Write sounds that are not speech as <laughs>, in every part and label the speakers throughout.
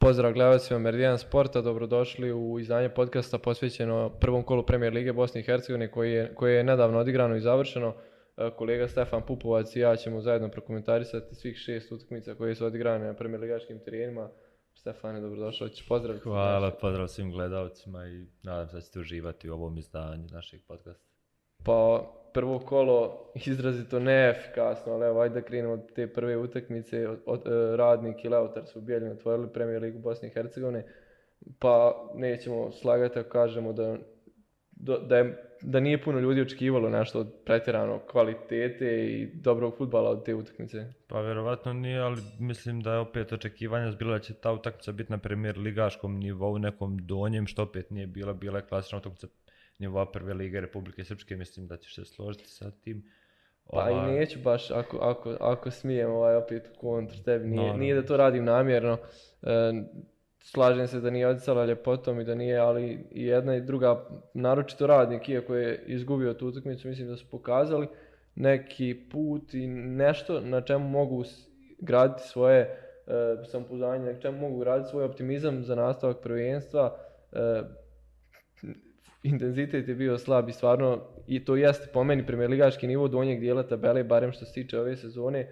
Speaker 1: Pozdrav gledalcima Meridian Sporta, dobrodošli u izdanje podcasta posvećeno prvom kolu Premier Lige Bosne i Hercegovine koji je, koje je nedavno odigrano i završeno. E, kolega Stefan Pupovac i ja ćemo zajedno prokomentarisati svih šest utakmica koje su odigrane na Premier Ligačkim terijenima. Stefane, dobrodošao ću pozdrav.
Speaker 2: Hvala, pozdrav svim gledalcima i nadam se da ćete uživati u ovom izdanju našeg podcasta.
Speaker 1: Pa, prvo kolo <laughs> izrazito neefikasno, ali evo, ajde da krenemo od te prve utakmice, od, od, e, radnik i Leotar su u Bijeljinu otvorili Premier Ligu Bosne i Hercegovine, pa nećemo slagati ako kažemo da, da, je, da nije puno ljudi očekivalo nešto od pretjerano kvalitete i dobrog futbala od te utakmice.
Speaker 2: Pa vjerovatno nije, ali mislim da je opet očekivanja zbila da će ta utakmica biti na premier ligaškom nivou, nekom donjem, što opet nije bila, bila je klasična utakmica nivoa prve lige Republike Srpske, mislim da ćeš se složiti sa tim.
Speaker 1: Pa Ova... i ovaj- neću baš, ako, ako, ako smijem ovaj opet kontra tebi, nije, no, no. nije da to radim namjerno. E, slažem se da nije odicala ljepotom i da nije, ali i jedna i druga, naročito radnik je koji je izgubio tu utakmicu, mislim da su pokazali neki put i nešto na čemu mogu graditi svoje e, samopouzdanje, na čemu mogu graditi svoj optimizam za nastavak prvenstva, e, intenzitet je bio slab i stvarno i to jeste po meni premier ligaški nivo donjeg dijela tabele barem što se tiče ove sezone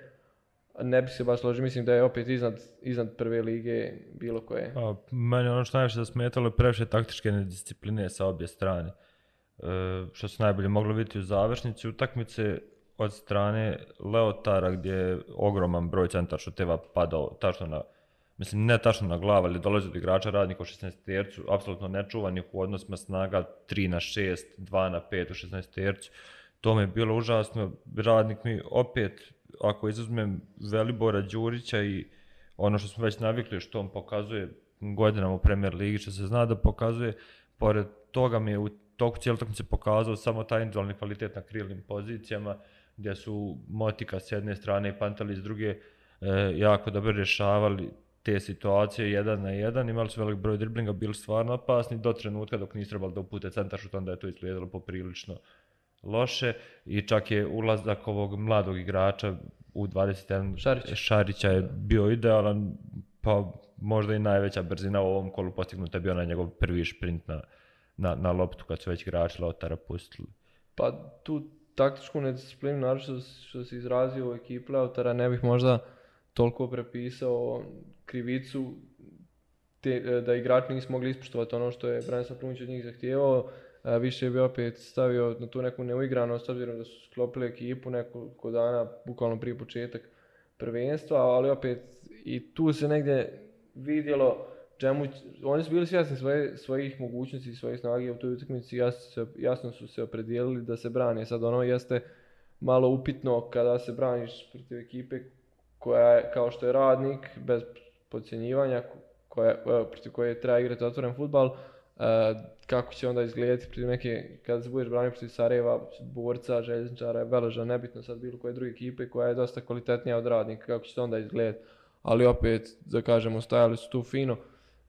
Speaker 1: ne bi se baš složio, mislim da je opet iznad, iznad prve lige bilo koje. A,
Speaker 2: meni ono što najviše zasmetalo je previše taktičke nediscipline sa obje strane. E, što se najbolje moglo vidjeti u završnici utakmice od strane Leotara gdje je ogroman broj centar šuteva padao tačno na mislim ne tačno na glavu, ali dolazi od igrača radnika u 16 tercu, apsolutno nečuvanih u odnosima snaga 3 na 6, 2 na 5 u 16 tercu. To mi je bilo užasno. Radnik mi opet, ako izuzmem Velibora Đurića i ono što smo već navikli što on pokazuje godinama u Premier Ligi, što se zna da pokazuje, pored toga mi je u toku cijelog takmice pokazao samo taj individualni kvalitet na krilnim pozicijama, gdje su Motika s jedne strane i Pantali s druge e, jako dobro rješavali te situacije jedan na jedan, imali su velik broj driblinga, bili stvarno opasni do trenutka dok nisu trebali da upute centar šut, onda je to izgledalo poprilično loše i čak je ulazak ovog mladog igrača u 21
Speaker 1: Šarića.
Speaker 2: Šarića je bio idealan, pa možda i najveća brzina u ovom kolu postignuta je bio na njegov prvi šprint na, na, na loptu kad su već igrači Lotara pustili.
Speaker 1: Pa tu taktičku nedisciplinu, naravno što, što se izrazio u ekipu Lotara, ne bih možda toliko prepisao krivicu te, e, da igrač nisi mogli ispoštovati ono što je Branislav Plumić od njih zahtijevao. Više bi opet stavio na tu neku neuigranost, obzirom da su sklopili ekipu nekoliko dana, bukvalno prije početak prvenstva, ali opet i tu se negdje vidjelo čemu, oni su bili svjesni svoje, svojih mogućnosti i svojih snagi u toj utakmici, jasno, jasno su se opredijelili da se brani. Sad ono jeste malo upitno kada se braniš protiv ekipe koja je kao što je radnik, bez pocijenjivanja protiv koje treba igrati otvoren futbal, e, kako će onda izgledati protiv neke, kada se budeš braniti protiv Sarajeva, borca, željezničara, Beleža, nebitno sad bilo koje druge ekipe koja je dosta kvalitetnija od radnika, kako će to onda izgledati. Ali opet, da kažemo, stajali su tu fino.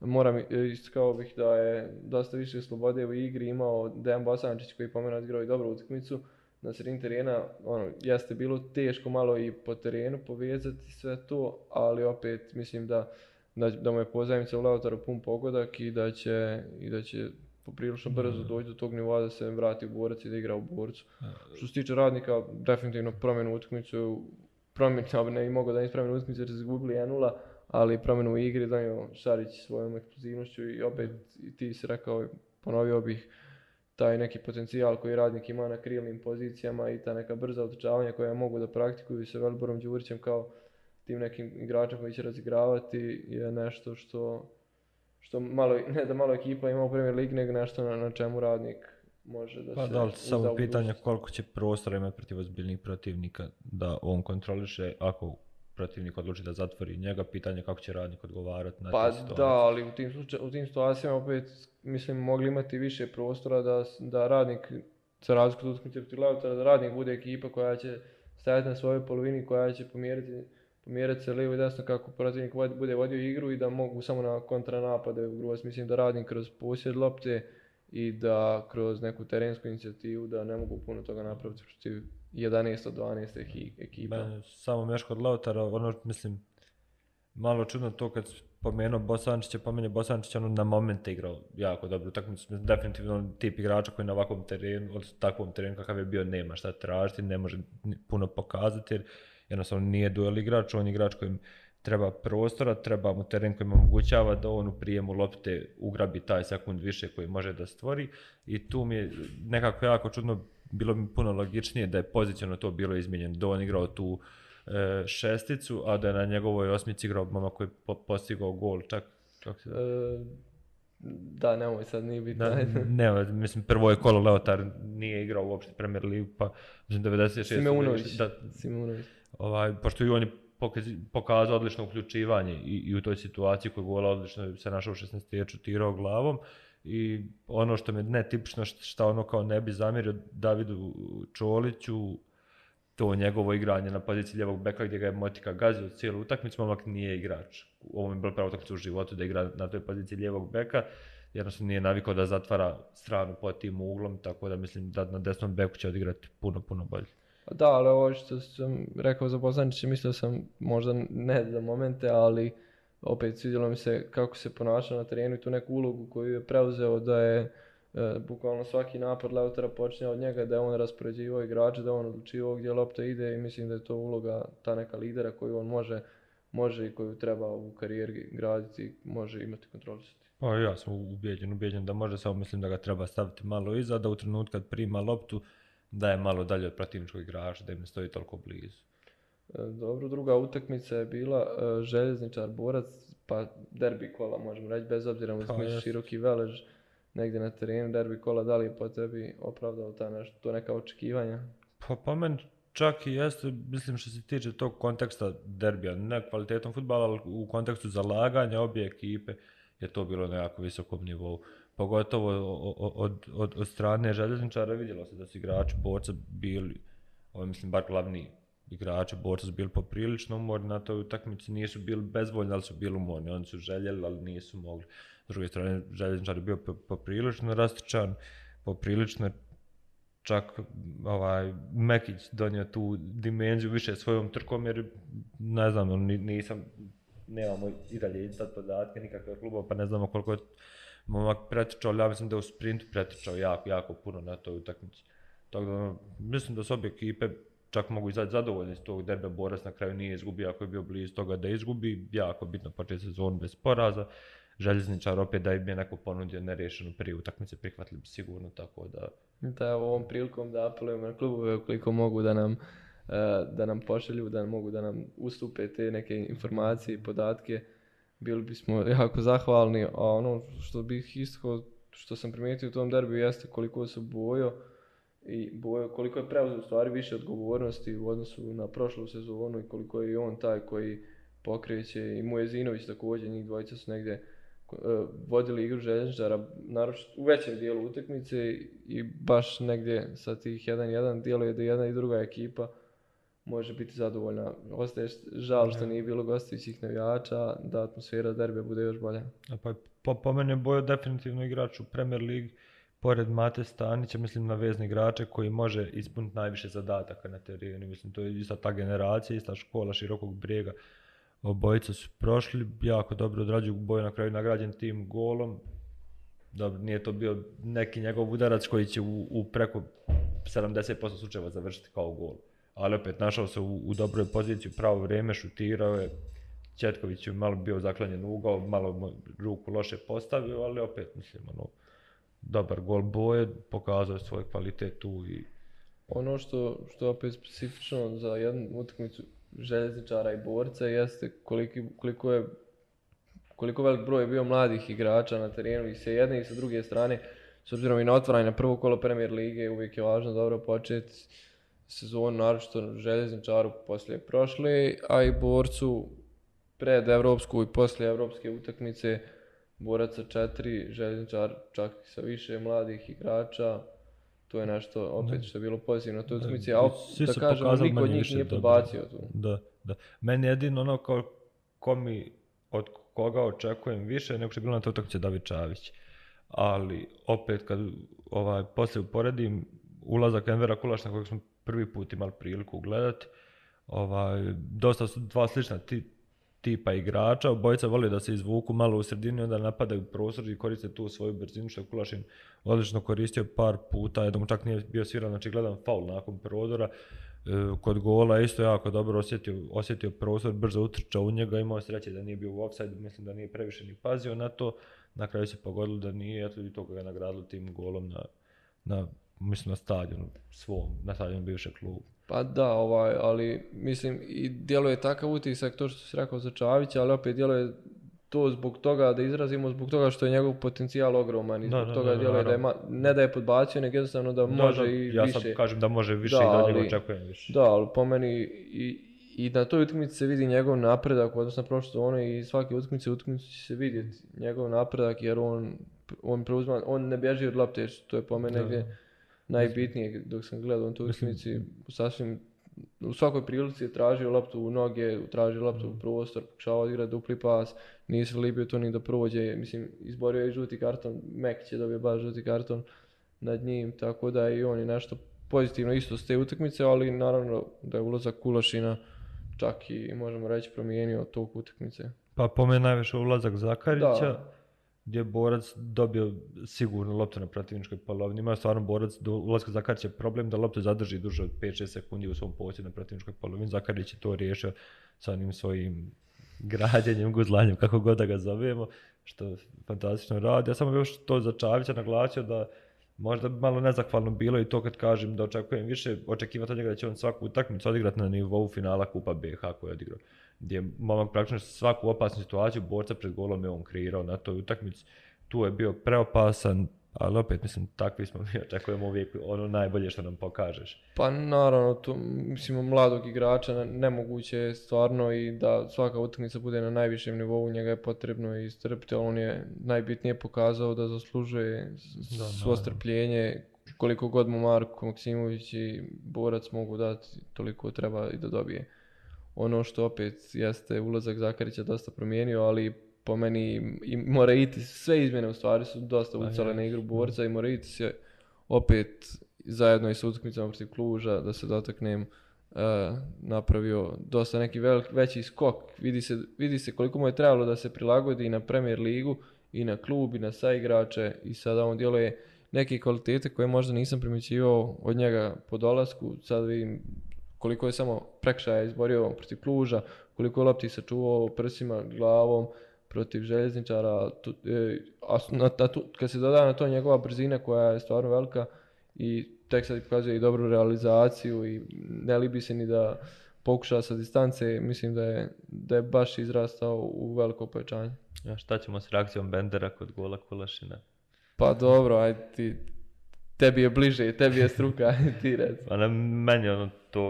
Speaker 1: Moram e, istakao bih da je dosta više slobode u igri imao Dejan Bosančić koji je pomenuo igrao i dobru utakmicu. Uh, na sredini terena, ono, jeste bilo teško malo i po terenu povezati sve to, ali opet mislim da da, da mu je pozajemica u Lautaro pun pogodak i da će, i da će poprilično brzo mm. doći do tog nivoa da se vrati u borac i da igra u borcu. Mm. Što se tiče radnika, definitivno promjenu utakmicu, promjenu, ne i mogu da ispravim utakmicu jer se zgubili 1-0, ali promjenu u igri, da je Šarić svojom eksplozivnošću i opet i ti si rekao, ponovio bih, bi taj neki potencijal koji radnik ima na krilnim pozicijama i ta neka brza otočavanja koja mogu da praktikuju sa Velborom Đurićem kao tim nekim igračem koji će razigravati je nešto što što malo, ne da malo ekipa ima u Premier League, nego nešto na, na čemu radnik može da
Speaker 2: pa,
Speaker 1: se...
Speaker 2: Pa da, ali samo pitanje koliko će prostora imati protiv ozbiljnih protivnika da on kontroliše ako protivnik odluči da zatvori njega, pitanje kako će radnik odgovarati
Speaker 1: na pa, te situacije. Pa da, ali u tim, sluča, u tim situacijama opet, mislim, mogli imati više prostora da, da radnik, sa razliku od utakmice protiv Leutara, da radnik bude ekipa koja će stajati na svojoj polovini, koja će pomjeriti, pomjeriti se levo i desno kako protivnik vod, bude vodio igru i da mogu samo na kontranapade u grus. Mislim da radnik kroz posjed lopte i da kroz neku terensku inicijativu da ne mogu puno toga napraviti protiv 11 od 12 ekipa. Ne,
Speaker 2: samo Meško od Lautara, ono, mislim, malo čudno to kad pomenuo Bosančića, pomenuo Bosančića, ono na moment je igrao jako dobro, tako mislim, definitivno on tip igrača koji na ovakvom terenu, od takvom terenu kakav je bio, nema šta tražiti, ne može puno pokazati, jer jednostavno nije duel igrač, on je igrač kojim treba prostora, treba mu teren koji mu omogućava da on u prijemu lopte ugrabi taj sekund više koji može da stvori i tu mi je nekako jako čudno bilo bi puno logičnije da je pozicijalno to bilo izmijenjeno, da on igrao tu e, šesticu, a da je na njegovoj osmici igrao mama koji je po, postigao gol, čak, kako se... E,
Speaker 1: da, nemoj sad, nije bitno. Da,
Speaker 2: <laughs> ne, mislim, prvo je kolo Leotar nije igrao uopšte Premier League, pa, mislim, 96...
Speaker 1: Simeunović, da, Simeunović.
Speaker 2: Ovaj, pošto i on je pokazao odlično uključivanje i, i u toj situaciji koji je gola odlično se našao u 16. je čutirao glavom, uh, i ono što mi je netipično što ono kao ne bi zamirio Davidu Čoliću to njegovo igranje na poziciji ljevog beka gdje ga je Motika gazio cijelu utakmicu, momak nije igrač. Ovo mi je bilo prva utakmica u životu da igra na toj poziciji ljevog beka, jednostavno nije navikao da zatvara stranu pod tim uglom, tako da mislim da na desnom beku će odigrati puno, puno bolje.
Speaker 1: Pa da, ali ovo što sam rekao za Bosanića, mislio sam možda ne za momente, ali uh, opet svidjelo mi se kako se ponaša na terenu i tu neku ulogu koju je preuzeo da je e, bukvalno svaki napad Leutera počne od njega, da je on raspoređivao igrače, da on odlučivao gdje lopta ide i mislim da je to uloga ta neka lidera koju on može može i koju treba u karijeri graditi, može imati kontrolisati.
Speaker 2: Pa ja sam ubijeđen, ubijeđen da može, samo mislim da ga treba staviti malo iza, da u trenutku kad prima loptu, da je malo dalje od protivničkog igrača, da im ne stoji toliko blizu.
Speaker 1: Dobro, druga utakmica je bila uh, Željezničar Borac, pa derbi kola možemo reći, bez obzira na pa smo široki velež negdje na terenu, derbi kola, da li je po tebi opravdao ta neš, to neka očekivanja?
Speaker 2: Pa po pa meni čak i jeste, mislim što se tiče tog konteksta derbija, ne kvalitetom futbala, ali u kontekstu zalaganja obje ekipe je to bilo na jako visokom nivou. Pogotovo od, od, od, od strane željezničara vidjelo se da su igrači borca bili, ovaj, mislim, bar glavni igrače, borca su bili poprilično umorni na toj utakmici, nisu bili bezvoljni, ali su bili umorni, oni su željeli, ali nisu mogli. S druge strane, željeničar je bio poprilično rastičan, poprilično čak ovaj, Mekić donio tu dimenziju više svojom trkom, jer ne znam, nisam, nemamo i dalje i sad podatke, nikakve klubova, pa ne znamo koliko je momak pretičao, ali ja mislim da je u sprintu pretičao jako, jako puno na toj utakmici. Tako da, ono, mislim da su obje ekipe čak mogu izaći zadovoljni iz tog derbe, Borac na kraju nije izgubio ako je bio blizu toga da izgubi, jako bitno početi sezon bez poraza, željezničar opet da im je neko ponudio nerešenu prije utakmice, prihvatili bi sigurno, tako da... Da,
Speaker 1: ovom prilikom da apelujemo na klubove koliko mogu da nam e, da nam pošalju, da nam mogu da nam ustupe te neke informacije i podatke, bili bismo jako zahvalni, a ono što bih isto što sam primijetio u tom derbiju jeste koliko se bojo, uh, i boje, koliko je preuzeo stvari više odgovornosti u odnosu na prošlu sezonu i koliko je i on taj koji pokreće i Mujezinović također, njih dvojica su negde uh, vodili igru Željezničara u većem dijelu utekmice i baš negde sa tih 1-1 dijelo je da jedna i druga ekipa može biti zadovoljna. Ostaje žal što nije bilo gostujućih navijača, da atmosfera derbe bude još bolja.
Speaker 2: A pa, po, po meni je Bojo definitivno igrač u Premier League pored Mate Stanića, mislim na vezne igrače koji može ispuniti najviše zadataka na terenu. Mislim, to je ista ta generacija, ista škola širokog brijega. Obojica su prošli, jako dobro odrađuju boj na kraju nagrađen tim golom. Dobro, nije to bio neki njegov udarac koji će u, u preko 70% slučajeva završiti kao gol. Ali opet, našao se u, u dobroj poziciji, pravo vrijeme, šutirao je. Četković je malo bio zaklanjen u ugao, malo ruku loše postavio, ali opet, mislim, ono, dobar gol boje, pokazao je svoj kvalitet tu i...
Speaker 1: Ono što, što je opet specifično za jednu utakmicu željezničara i borca jeste koliki, koliko je koliko velik broj je bio mladih igrača na terenu i sa jedne i sa druge strane s obzirom i na otvaranje na prvo kolo premier lige uvijek je važno dobro početi sezonu naročito željezničaru poslije prošle a i borcu pred evropsku i poslije evropske utakmice uh, borac sa četiri, željezničar čak i sa više mladih igrača, to je nešto opet što je bilo pozitivno. To je utakmici, a svi da kažem, niko od njih nije podbacio
Speaker 2: tu. Da, da. Meni jedino ono ko, ko mi, od koga očekujem više, nego što je bilo na to utakmice David Čavić. Ali opet kad ovaj, poslije uporedim ulazak Envera Kulaš na kojeg smo prvi put imali priliku gledati, ovaj, dosta su dva slična ti, tipa igrača, obojica vole da se izvuku malo u sredini, onda napadaju prostor i koriste tu svoju brzinu, što je Kulašin odlično koristio par puta, jednom čak nije bio sviran, znači gledam faul nakon prodora, e, kod gola isto jako dobro osjetio, osjetio prostor, brzo utrčao u njega, imao sreće da nije bio u offside, mislim da nije previše ni pazio na to, na kraju se pogodilo da nije, eto i to ga je nagradilo tim golom na, na, mislim, na stadionu svom, na stadionu bivšeg kluba.
Speaker 1: Pa da, ovaj, ali mislim i djeluje takav utisak to što si rekao za Čavića, ali opet djeluje to zbog toga da izrazimo, zbog toga što je njegov potencijal ogroman i zbog da, da, toga djeluje da, da, da, da je, ne da je podbacio, nego jednostavno da, da može
Speaker 2: da,
Speaker 1: i
Speaker 2: ja
Speaker 1: više. Ja sam
Speaker 2: kažem da može više da, i da njega očekujem više.
Speaker 1: Da, ali po meni i, i na toj utakmici se vidi njegov napredak, odnosno prošlo ono i svake utakmice, utakmice će se vidjeti njegov napredak jer on on preuzima, on ne bježi od lopte, to je po meni negdje... Da, da najbitnijeg dok sam gledao tu utakmicu sasvim u svakoj prilici je tražio loptu u noge, tražio loptu u mm. prostor, pokušavao igra dupli pas, nisu libio to ni da prođe, mislim, izborio je žuti karton, Mekić je dobio baš žuti karton nad njim, tako da i on je nešto pozitivno isto s te utakmice, ali naravno da je ulazak Kulašina čak i možemo reći promijenio tok utakmice.
Speaker 2: Pa po mene najviše ulazak Zakarića. Da gdje je borac dobio sigurnu loptu na protivničkoj polovini. Ima stvarno borac do ulaska Zakarića problem da loptu zadrži duže od 5-6 sekundi u svom posjedu na protivničkoj polovini. Zakarić je to riješio sa onim svojim građenjem, guzlanjem, kako god da ga zovemo, što fantastično radi. Ja sam još to za Čavića naglasio da možda bi malo nezahvalno bilo i to kad kažem da očekujem više, očekivati od njega da će on svaku utakmicu odigrati na nivou finala Kupa BH koju je odigrao gdje momak praktično svaku opasnu situaciju borca pred golom je on kreirao na toj utakmici. Tu je bio preopasan, ali opet mislim takvi smo mi <laughs> očekujemo uvijek ono najbolje što nam pokažeš.
Speaker 1: Pa naravno, to, mislim mladog igrača nemoguće je stvarno i da svaka utakmica bude na najvišem nivou, njega je potrebno i strpiti, on je najbitnije pokazao da zaslužuje da, svo strpljenje koliko god mu Marko Maksimović i Borac mogu dati, toliko treba i da dobije ono što opet jeste ulazak Zakarića dosta promijenio, ali po meni i Moraitis, sve izmjene u stvari su dosta pa ucale na igru borca i Moraitis je opet zajedno i sa utakmicama protiv Kluža, da se dotaknem, uh, napravio dosta neki velik, veći skok. Vidi se, vidi se koliko mu je trebalo da se prilagodi i na Premier Ligu, i na klub, i na saigrače, i sada on djeluje neke kvalitete koje možda nisam primjećivao od njega po dolasku, sad vidim koliko je samo prekšaja izborio protiv Kluža, koliko je lopti sačuvao prsima, glavom, protiv željezničara, tu, e, a, na, ta, tu, kad se doda na to njegova brzina koja je stvarno velika i tek sad pokazuje i dobru realizaciju i ne libi se ni da pokuša sa distance, mislim da je, da je baš izrastao u veliko povećanje.
Speaker 2: A šta ćemo s reakcijom Bendera kod gola Kulašina?
Speaker 1: Pa dobro, ajde ti, tebi je bliže, tebi je struka, <laughs> ti rec.
Speaker 2: Ona pa meni ono to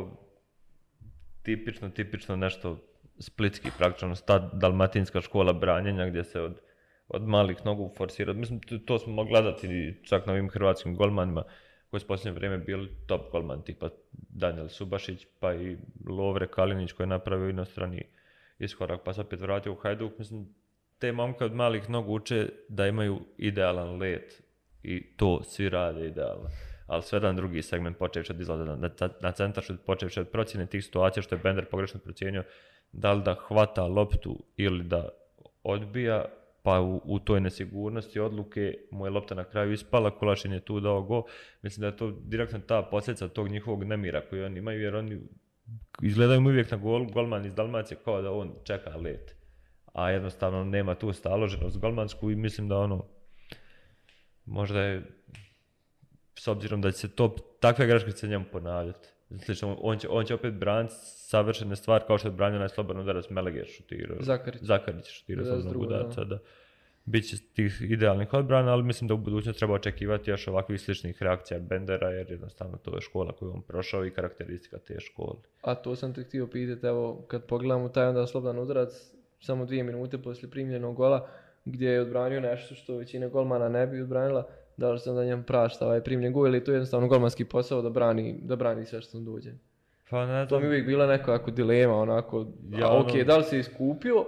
Speaker 2: tipično, tipično nešto splitski praktično, ono ta dalmatinska škola branjenja gdje se od, od malih nogu forsira. Mislim, to, to smo mogli gledati čak na ovim hrvatskim golmanima koji su posljednje vrijeme bili top golman, tipa Daniel Subašić, pa i Lovre Kalinić koji je napravio inostrani iskorak, pa se opet vratio u Hajduk. Mislim, te momke od malih nogu uče da imaju idealan let i to svi rade idealno. Ali sve jedan drugi segment počeo od izlaza na, na, na centar, počeo od procjene tih situacija što je Bender pogrešno procijenio, da li da hvata loptu ili da odbija, pa u, u toj nesigurnosti odluke mu je lopta na kraju ispala, Kulašin je tu dao go. Mislim da je to direktno ta posljedica tog njihovog nemira koji oni imaju, jer oni izgledaju mu uvijek na gol, golman iz Dalmacije kao da on čeka let a jednostavno nema tu staloženost golmansku i mislim da ono možda je s obzirom da će se to takve greške se njemu ponavljati. Slično, on će on će opet braniti savršene stvari kao što je branio najslobodno da Melege šutira.
Speaker 1: Zakarić.
Speaker 2: Zakarić šutira sa drugog udarca, da. Biće tih idealnih odbrana, ali mislim da u budućnosti treba očekivati još ovakvih sličnih reakcija Bendera, jer jednostavno to je škola koju on prošao i karakteristika te škole.
Speaker 1: A to sam te htio pitati, evo, kad pogledamo taj onda slobodan udarac, samo dvije minute poslije primljenog gola, uh, gdje je odbranio nešto što većina golmana ne bi odbranila, da li sam da njem prašta ovaj primljen gol ili to je jednostavno golmanski posao da brani, da brani sve što sam duđen. Pa ne znam. To mi uvijek bila neka ako dilema, onako, ja, a, ok, ono... da li se iskupio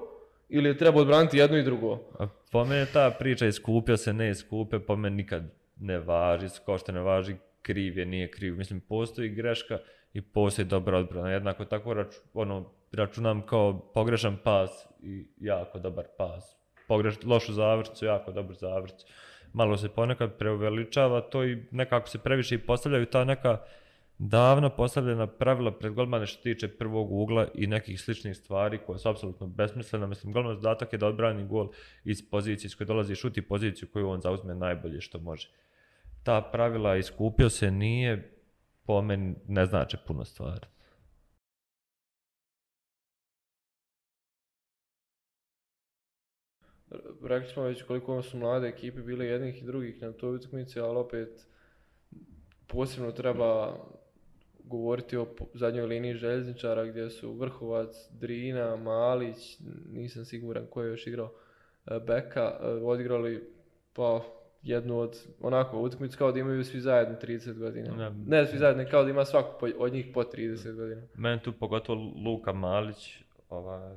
Speaker 1: ili je trebao odbraniti jedno i drugo? A
Speaker 2: po mene ta priča iskupio se, ne iskupio, po mene nikad ne važi, ko što ne važi, kriv je, nije kriv. Mislim, postoji greška i postoji dobra odbrana. Jednako tako raču, ono, računam kao pogrešan pas i jako dobar pas pogreš, lošu završicu, jako dobru završicu. Malo se ponekad preuveličava to i nekako se previše i postavljaju ta neka davno postavljena pravila pred golmane što tiče prvog ugla i nekih sličnih stvari koje su apsolutno besmislene. Mislim, golman zadatak je da odbrani gol iz pozicije iz koje dolazi šut i poziciju koju on zauzme najbolje što može. Ta pravila iskupio se nije, po meni ne znače puno stvari.
Speaker 1: rekli smo već koliko su mlade ekipe bile jednih i drugih na toj utakmici, ali opet posebno treba govoriti o zadnjoj liniji željezničara gdje su Vrhovac, Drina, Malić, nisam siguran ko je još igrao e, Beka, e, odigrali pa jednu od onako utakmicu kao da imaju svi zajedno 30 godina. Ne, ne svi zajedno, kao da ima svako po, od njih po 30 godina.
Speaker 2: Meni tu pogotovo Luka Malić, ovaj,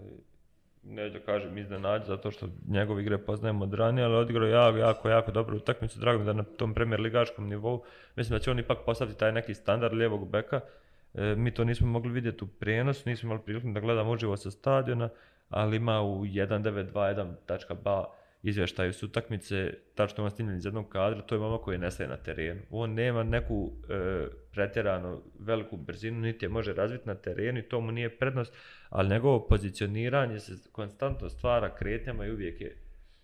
Speaker 2: ne da kažem iznenađa, zato što njegove igre poznajemo od ranije, ali odigrao jako, jako, jako dobru utakmicu, drago mi da na tom premier ligaškom nivou, mislim da će on ipak postaviti taj neki standard lijevog beka, e, mi to nismo mogli vidjeti u prenosu, nismo imali priliku da gledamo uživo sa stadiona, ali ima u 1921.ba izveštaju su utakmice, tačno vam snimljen iz jednog kadra, to je mama ono koji nestaje na terenu. On nema neku e, pretjerano veliku brzinu, niti je može razviti na terenu i to mu nije prednost, ali njegovo pozicioniranje se konstantno stvara kretnjama i uvijek je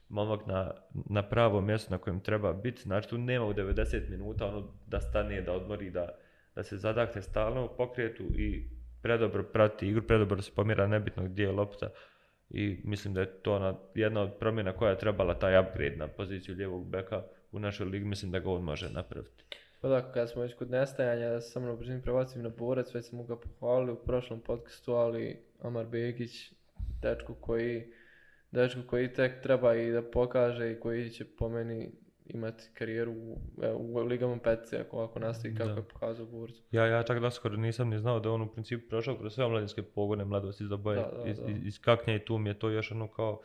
Speaker 2: momak na, na pravo mjesto na kojem treba biti. Znači tu nema u 90 minuta ono da stane, da odmori, da, da se zadakne stalno u pokretu i predobro prati igru, predobro se pomira nebitno gdje je lopta i mislim da je to ona jedna od promjena koja je trebala taj upgrade na poziciju ljevog beka u našoj ligi, mislim da ga on može napraviti.
Speaker 1: Pa da, kad smo već kod nestajanja, da sam na brzini prebacim na borac, već smo ga pohvalili u prošlom podcastu, ali Amar Begić, dečko koji, dečko koji tek treba i da pokaže i koji će po meni imati karijeru u, u Ligama Petce ako ovako nastavi kako da. je pokazao Burz.
Speaker 2: Ja, ja čak da skoro nisam ni znao da on u principu prošao kroz sve omladinske pogone mladosti za boje iz, iz, iz Kaknja i tu mi je to još ono kao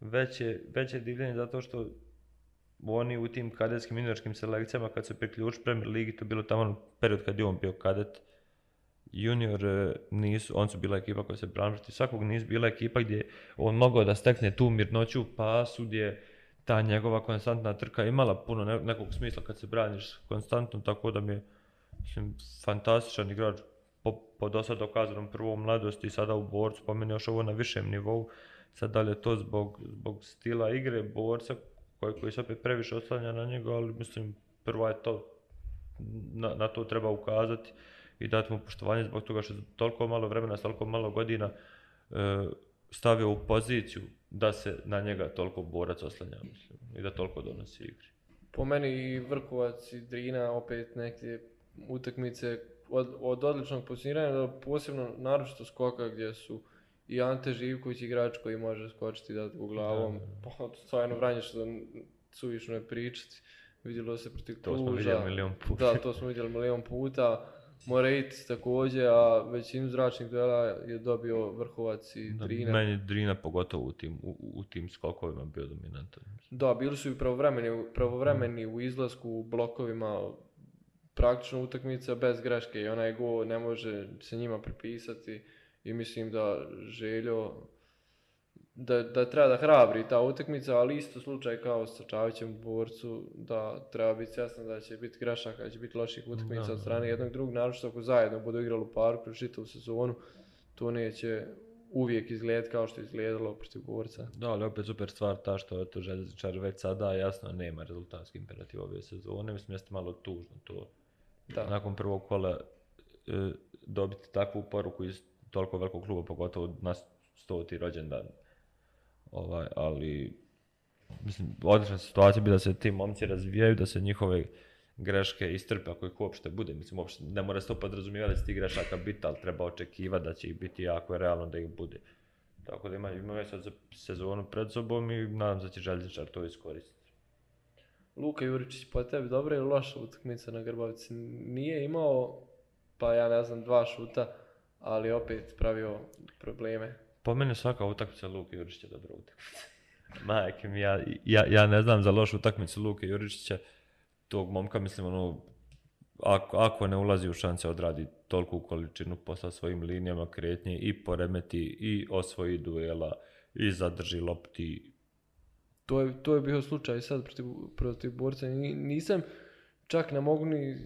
Speaker 2: veće, veće divljenje zato što oni u tim kadetskim juniorskim selekcijama kad se priključ Premier Ligi, to bilo tamo ono period kad je on bio kadet, junior e, nisu, on su bila ekipa koja se branila, svakog nisu bila ekipa gdje on mogao da stekne tu mirnoću u pasu, gdje je ta njegova konstantna trka imala puno nekog smisla kad se braniš konstantno, tako da mi je mislim, fantastičan igrač po, po dosad dokazanom prvom mladosti i sada u borcu, pa meni još ovo na višem nivou. Sad da li je to zbog, zbog stila igre borca koji, koji se opet previše oslanja na njega, ali mislim prva je to, na, na to treba ukazati i dati mu poštovanje zbog toga što je toliko malo vremena, toliko malo godina e, stavio u poziciju da se na njega toliko borac oslanja mislim, i da toliko donosi igri.
Speaker 1: Po meni i Vrkovac i Drina opet neke utakmice od, od odličnog posiniranja do posebno naročito skoka gdje su i Ante Živković igrač koji može skočiti da u glavom, pa stvarno vranje što suvišno je pričati. Vidjelo se protiv
Speaker 2: Kluža. To smo vidjeli milion puta.
Speaker 1: Da, to smo vidjeli milion puta. Moreitis također, a većinu zračnih duela je dobio Vrhovac i da, Drina.
Speaker 2: Meni Drina pogotovo u tim, u, u tim skokovima bio dominantan.
Speaker 1: Da, bili su i pravovremeni, pravovremeni mm. u izlasku, u blokovima, praktično utakmica bez greške i onaj go ne može se njima pripisati i mislim da željo da, da treba da hrabri ta utakmica, ali isto slučaj kao sa Čavićem borcu, da treba biti jasno da će biti grašak, da će biti loših utakmica da, od strane da. jednog drugog, naravno što ako zajedno budu igrali u paru kroz čitavu sezonu, to neće uvijek izgled kao što je izgledalo protiv borca.
Speaker 2: Da, ali opet super stvar ta što je to železničar već sada jasno nema rezultatski imperativ ove sezone, mislim jeste malo tužno to. Da. Nakon prvog kola e, dobiti takvu poruku iz toliko velikog kluba, pogotovo na stoti rođendan, ovaj, ali mislim, odlična situacija bi da se ti momci razvijaju, da se njihove greške istrpe, ako ih uopšte bude, mislim, uopšte, ne mora se to podrazumijevati da će ti grešaka biti, ali treba očekivati da će ih biti jako realno da ih bude. Tako da ima, ima već sad sezonu pred sobom i nadam se da će željezničar to iskoristiti.
Speaker 1: Luka Juričić, po tebi dobra ili loša utakmica na Grbavici? Nije imao, pa ja ne znam, dva šuta, ali opet pravio probleme. Po
Speaker 2: mene svaka utakmica Luke Jurišića dobra utakmica. <laughs> Majke mi, ja, ja, ja ne znam za lošu utakmicu Luke Jurišića, tog momka, mislim, ono, ako, ako ne ulazi u šanse, odradi toliku količinu posla svojim linijama kretnje i poremeti i osvoji duela i zadrži lopti.
Speaker 1: To je, to je bio slučaj sad protiv, protiv borca. Nisam čak ne mogu ni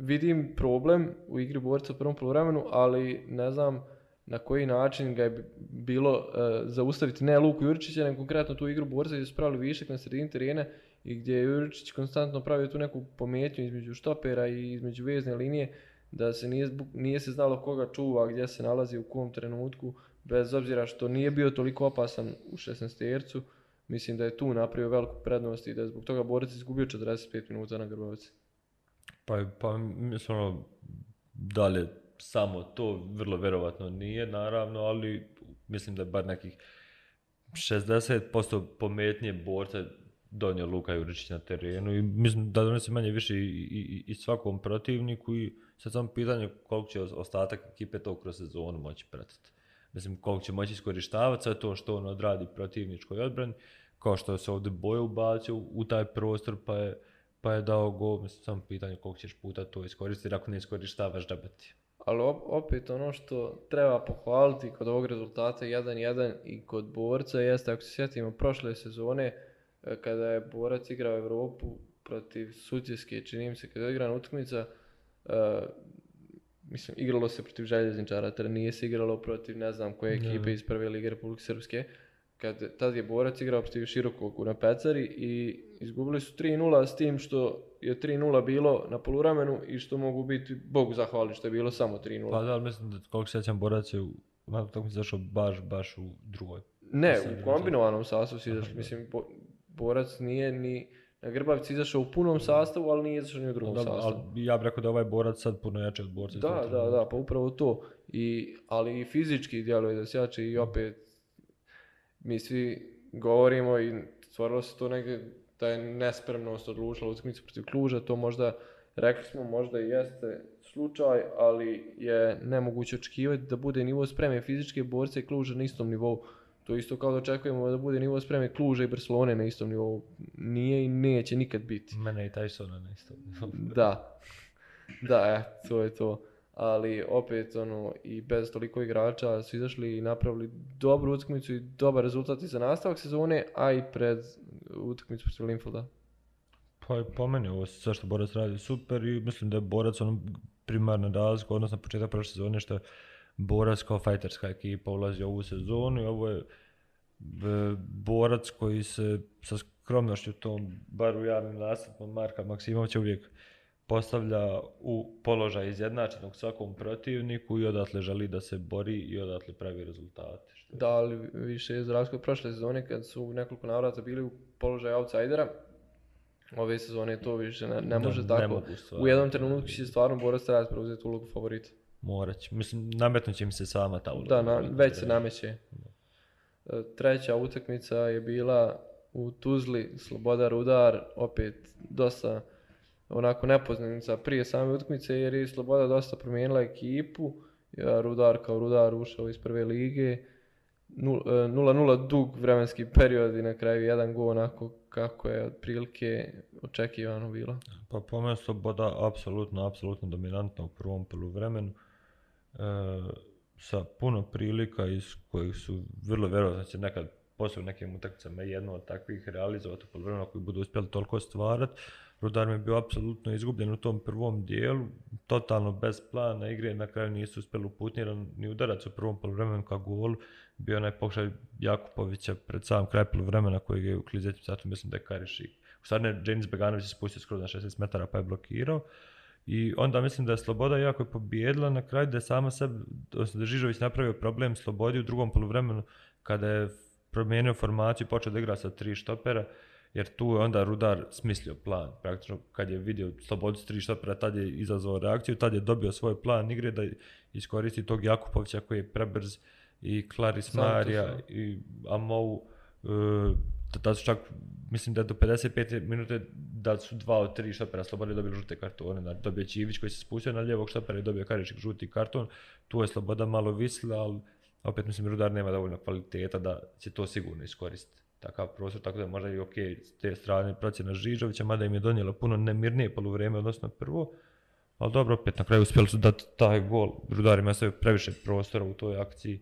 Speaker 1: vidim problem u igri borca u prvom polovremenu, ali ne znam, uh, na koji način ga je bilo uh, zaustaviti ne Luku Juričića, nego konkretno tu igru Borca gdje su pravili višak na sredini terene i gdje je Juričić konstantno pravio tu neku pometnju između štopera i između vezne linije da se nije, nije se znalo koga čuva, gdje se nalazi u kom trenutku bez obzira što nije bio toliko opasan u 16-tercu mislim da je tu napravio veliku prednost i da je zbog toga Borac izgubio 45 minuta na Grbovici.
Speaker 2: Pa, pa mislim, ono, dalje samo to, vrlo verovatno nije naravno, ali mislim da je bar nekih 60% pometnije borca donio Luka Juričić na terenu i mislim da donese manje više i, i, i svakom protivniku i sad samo pitanje koliko će ostatak ekipe to kroz sezonu moći pratiti. Mislim, koliko će moći iskoristavati sve to što on odradi protivničkoj odbrani, kao što se ovdje boje ubacio u taj prostor pa je, pa je dao go, mislim, samo pitanje koliko ćeš puta to iskoristiti, ako ne iskoristavaš da beti
Speaker 1: ali opet ono što treba pohvaliti kod ovog rezultata 1-1 i kod borca jeste, ako se sjetimo, prošle sezone e, kada je borac igrao Evropu protiv sućeske, čini mi se, kada je igrana utakmica, e, mislim, igralo se protiv željezničara, tada nije se igralo protiv ne znam koje ekipe iz prve Lige Republike Srpske, kad tad je borac igrao protiv širokog na pecari i izgubili su 3-0 s tim što je 3-0 bilo na poluramenu i što mogu biti Bogu zahvali što je bilo samo 3-0.
Speaker 2: Pa da, ali mislim da koliko se sjećam borac je u, na tom mi zašao baš, baš u drugoj.
Speaker 1: Ne, u kombinovanom sastavu si izašao, mislim, bo, borac nije ni na Grbavici izašao u punom sastavu, ali nije izašao ni u drugom
Speaker 2: da,
Speaker 1: sastavu.
Speaker 2: Ali ja bih rekao da ovaj borac sad puno jače od borca.
Speaker 1: Da, da, ono. da, pa upravo to. I, ali i fizički djeluje da se jače i opet mi svi govorimo i stvorilo se to negdje ta je nespremnost odlučila utakmicu protiv Kluža, to možda, rekli smo, možda i jeste slučaj, ali je nemoguće očekivati da bude nivo spreme fizičke borce Kluža na istom nivou. To isto kao da očekujemo da bude nivo spreme Kluža i Barcelone na istom nivou. Nije i neće nikad biti.
Speaker 2: Mene i Tyson na istom nivou.
Speaker 1: da. Da,
Speaker 2: je,
Speaker 1: to je to ali opet ono i bez toliko igrača su izašli i napravili dobru utakmicu i dobar rezultat i za nastavak sezone, a i pred utakmicu protiv Linfelda.
Speaker 2: Pa je po meni ovo sve što Borac radi super i mislim da je Borac ono primarna razlika, odnosno početak prošle sezone što je Borac kao fajterska ekipa ulazi u ovu sezonu i ovo je e, Borac koji se sa skromnošću tom, bar u javnim nastupom Marka Maksimovića uvijek uh, postavlja u položaj izjednačenog svakom protivniku i odatle želi da se bori i odatle pravi rezultate.
Speaker 1: Što je... Da, ali više je zrasko prošle sezone kad su nekoliko navrata bili u položaju outsidera, ove sezone to više ne, ne može ne, tako. Ne mogu stvarno, u jednom trenutku će stvarno borac trebati preuzeti ulogu favorita.
Speaker 2: Morat će. Mislim, nametno će mi se sama ta uloga.
Speaker 1: Da, na, već se nameće. E, treća utakmica je bila u Tuzli, Sloboda Rudar, opet dosta onako nepoznanica prije same utakmice jer je Sloboda dosta promijenila ekipu. Ja, rudar kao Rudar ušao iz prve lige. 0-0 e, dug vremenski period i na kraju jedan gol onako kako je otprilike očekivano bilo.
Speaker 2: Pa po mene Sloboda apsolutno, apsolutno dominantna u prvom polu vremenu. E, sa puno prilika iz kojih su vrlo vjerojatno će nekad poslije u nekim utakmicama jedno od takvih realizovati u polu vremenu koji budu uspjeli toliko stvarati. Rudar mi je bio apsolutno izgubljen u tom prvom dijelu, totalno bez plana igre, na kraju nisu uspjeli uputnjeran ni udarac u prvom polovremenu ka golu, bio onaj pokušaj Jakupovića pred sam kraj polovremena kojeg je u klizetim satu, mislim da je Karišik. U stvarni je James Beganović se spustio skoro na 60 metara pa je blokirao, I onda mislim da je Sloboda jako je pobjedila na kraju da je sama sebe, odnosno da Žižović napravio problem Slobodi u drugom polovremenu kada je promijenio formaciju i počeo da igra sa tri štopera. Uh, jer tu je onda Rudar smislio plan, praktično kad je vidio slobodu tri štopera, tad je izazvao reakciju, tad je dobio svoj plan igre da iskoristi tog Jakupovića koji je prebrz i Klaris Marija i Amou, e, tad su čak, mislim da do 55. minute da su dva od tri štopera slobode dobili žute kartone, da dobio Ćivić koji se spustio na ljevog štopera i dobio Karišik žuti karton, tu je sloboda malo visila, ali opet mislim Rudar nema dovoljno kvaliteta da će to sigurno iskoristiti takav prostor, tako da je možda i ok s te strane procjena Žižovića, mada im je donijela puno nemirnije poluvreme, odnosno prvo, ali dobro, opet na kraju uspjeli su da taj gol, Rudar ima sve previše prostora u toj akciji,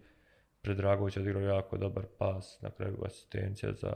Speaker 2: Predragović je odigrao jako dobar pas, na kraju asistencija za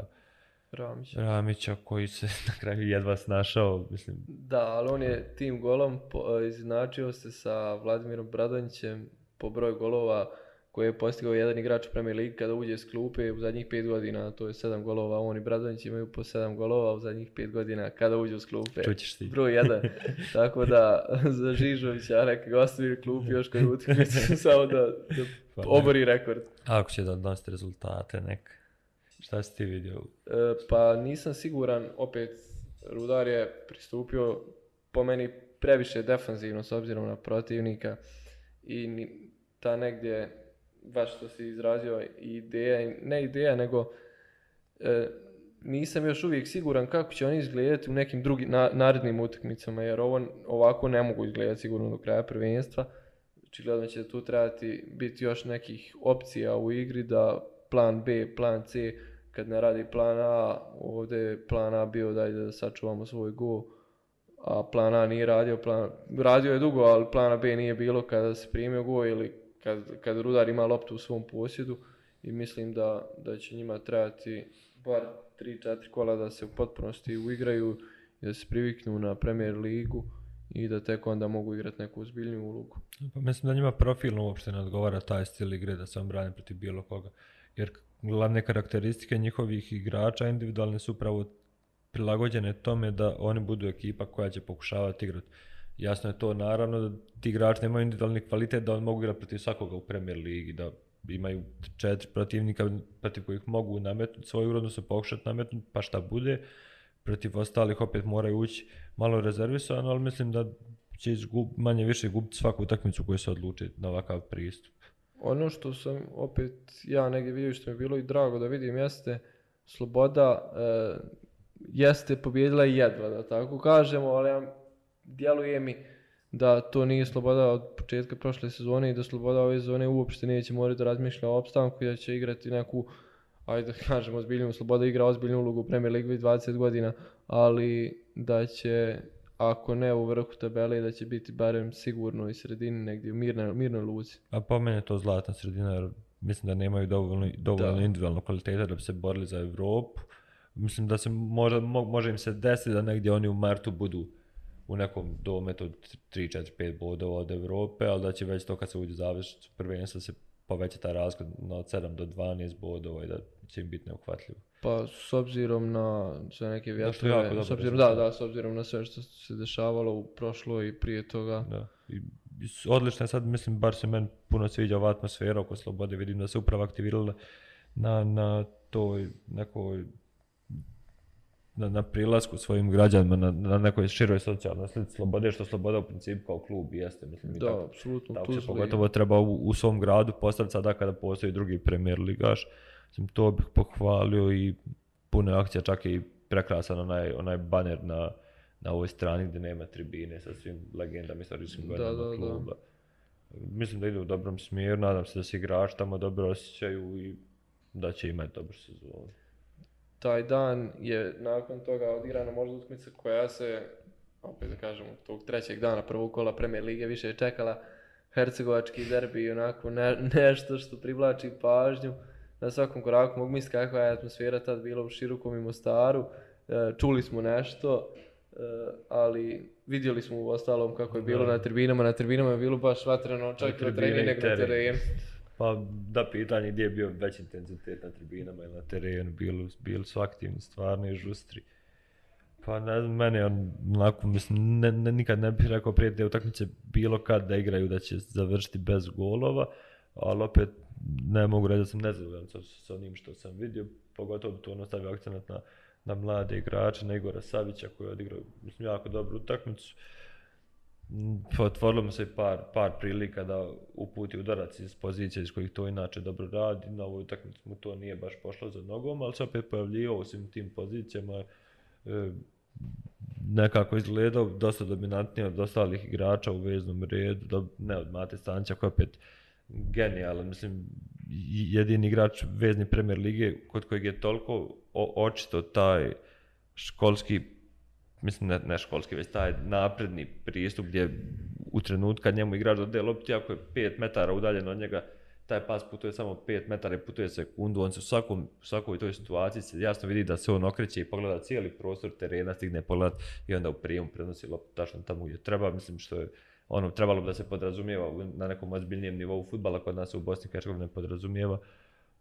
Speaker 2: Ramića. Ramića koji se <laughs> na kraju jedva snašao, mislim.
Speaker 1: Da, ali on je tim golom po, eh, izinačio se sa Vladimirom Bradovićem po broju golova, koje je postigao jedan igrač u Premier League kada uđe s klupe u zadnjih 5 godina, to je 7 golova, on i Bradonjić imaju po 7 golova u zadnjih 5 godina kada uđe s klupe. Čućeš ti. Broj 1. <laughs> Tako da, za Žižovića, neka ga ostavi klup još koji utakmicu, <laughs> samo da, da pa, obori rekord.
Speaker 2: A ako će da donosti rezultate, nek. Šta si ti vidio? E,
Speaker 1: pa nisam siguran, opet, Rudar je pristupio po meni previše defanzivno s obzirom na protivnika i ni, ta negdje baš što si izrazio ideja, ne ideja, nego e, nisam još uvijek siguran kako će oni izgledati u nekim drugim na, narednim utakmicama, jer ovo ovako ne mogu izgledati sigurno do kraja prvenstva. Očigledno će tu trebati biti još nekih opcija u igri da plan B, plan C, kad ne radi plan A, ovdje je plan A bio da da sačuvamo svoj go, a plan A nije radio, plan, radio je dugo, ali plana B nije bilo kada se primio go ili kad, kad rudar ima loptu u svom posjedu i mislim da, da će njima trebati bar 3-4 kola da se u potpunosti uigraju i da se priviknu na premier ligu i da tek onda mogu igrati neku ozbiljniju ulogu.
Speaker 2: Pa mislim da njima profilno uopšte ne odgovara taj stil igre da se on brane protiv bilo koga. Jer glavne karakteristike njihovih igrača individualne su upravo prilagođene tome da oni budu ekipa koja će pokušavati igrati Jasno je to, naravno da ti igrači nemaju individualni kvalitet da on mogu igrati protiv svakoga u Premier Ligi, da imaju četiri protivnika protiv kojih mogu nametnuti svoju urodnu se pokušati nametnuti, pa šta bude, protiv ostalih opet moraju ući malo rezervisano, ali mislim da će izgub, manje više gubiti svaku utakmicu koju se odluči na ovakav pristup.
Speaker 1: Ono što sam opet ja negdje vidio što mi je bilo i drago da vidim jeste Sloboda e, jeste pobjedila jedva da tako kažemo, ali ja djeluje mi da to nije sloboda od početka prošle sezone i da sloboda ove sezone uopšte neće morati da razmišlja o opstanku i da će igrati neku, ajde da kažem, ozbiljnu sloboda igra, ozbiljnu ulogu u Premier League 20 godina, ali da će, ako ne u vrhu tabele, da će biti barem sigurno i sredini negdje u mirnoj, mirnoj luci.
Speaker 2: A po mene to zlatna sredina, jer mislim da nemaju dovoljno, dovoljno da. individualno kvaliteta da bi se borili za Evropu. Mislim da se može, može im se desiti da negdje oni u martu budu uh, u nekom dometu 3, 4, 5 bodova od Evrope, ali da će već to kad se uđe završiti prvenstvo se poveća ta razgled na od 7 do 12 bodova i da će im biti neuhvatljivo.
Speaker 1: Pa s obzirom na sve neke vjetrove, s obzirom, da, da, s obzirom na sve što se dešavalo u prošlo i prije toga.
Speaker 2: Da. I odlično je sad, mislim, bar se meni puno sviđa ova atmosfera oko slobode, vidim da se upravo aktivirala na, na toj nekoj na, na prilasku svojim građanima na, na nekoj široj socijalnoj slici slobode, što sloboda u principu kao klub jeste, mislim. Da,
Speaker 1: apsolutno. Tako, tako se
Speaker 2: pogotovo treba u, u svom gradu postaviti sada kada postoji drugi premier ligaš. Mislim, to bih pohvalio i puno akcija, čak i prekrasan onaj, onaj baner na, na ovoj strani gdje nema tribine sa svim legendama i starijskim godinama da, da, kluba. Da. Mislim da ide u dobrom smjeru, nadam se da se igrači tamo dobro osjećaju i da će imati dobru sezonu
Speaker 1: taj dan je nakon toga odigrana možda utakmica koja se opet da kažemo tog trećeg dana prvog kola Premier lige više je čekala Hercegovački derbi i onako ne, nešto što privlači pažnju na svakom koraku mogu misliti kakva je atmosfera tad bila u širokom i Mostaru e, čuli smo nešto e, ali vidjeli smo u ostalom kako je bilo da. na tribinama na tribinama je bilo baš vatreno čak na tribine, na tribine nego na terenu
Speaker 2: Pa da, pitanje gdje je bio veći intenzitet na tribinama ili na terenu, bili, bili su aktivni stvarno i žustri. Pa ne znam, mene on, onako, mislim, ne, ne, nikad ne bih rekao prije te utakmice bilo kad da igraju da će završiti bez golova, ali opet ne mogu reći da sam nezadovoljan sa, sa onim što sam vidio, pogotovo bi to ono stavio akcent na, na mlade igrače, na Igora Savića koji je odigrao, mislim, jako dobru utakmicu. Uh, otvorilo mu se par, par prilika da uputi udarac iz pozicije iz kojih to inače dobro radi, na ovoj utakmici mu to nije baš pošlo za nogom, ali se opet pojavljio u svim tim pozicijama, e, nekako izgledao dosta dominantnije od ostalih igrača u veznom redu, do, ne od Mate Stanća koji je opet genijalan, mislim, jedini igrač vezni premier lige kod kojeg je toliko o, očito taj školski mislim ne, ne školski, već taj napredni pristup gdje u trenutku kad njemu igrač dodaje loptu, ako je 5 metara udaljen od njega, taj pas putuje samo 5 metara i putuje sekundu, on se u svakom, u svakoj toj situaciji se jasno vidi da se on okreće i pogleda cijeli prostor terena, stigne pogledat i onda u prijemu prenosi loptu tačno tamo gdje treba, mislim što je ono trebalo bi da se podrazumijeva na nekom ozbiljnijem nivou futbala kod nas u Bosni i Hercegovini podrazumijeva. Uh,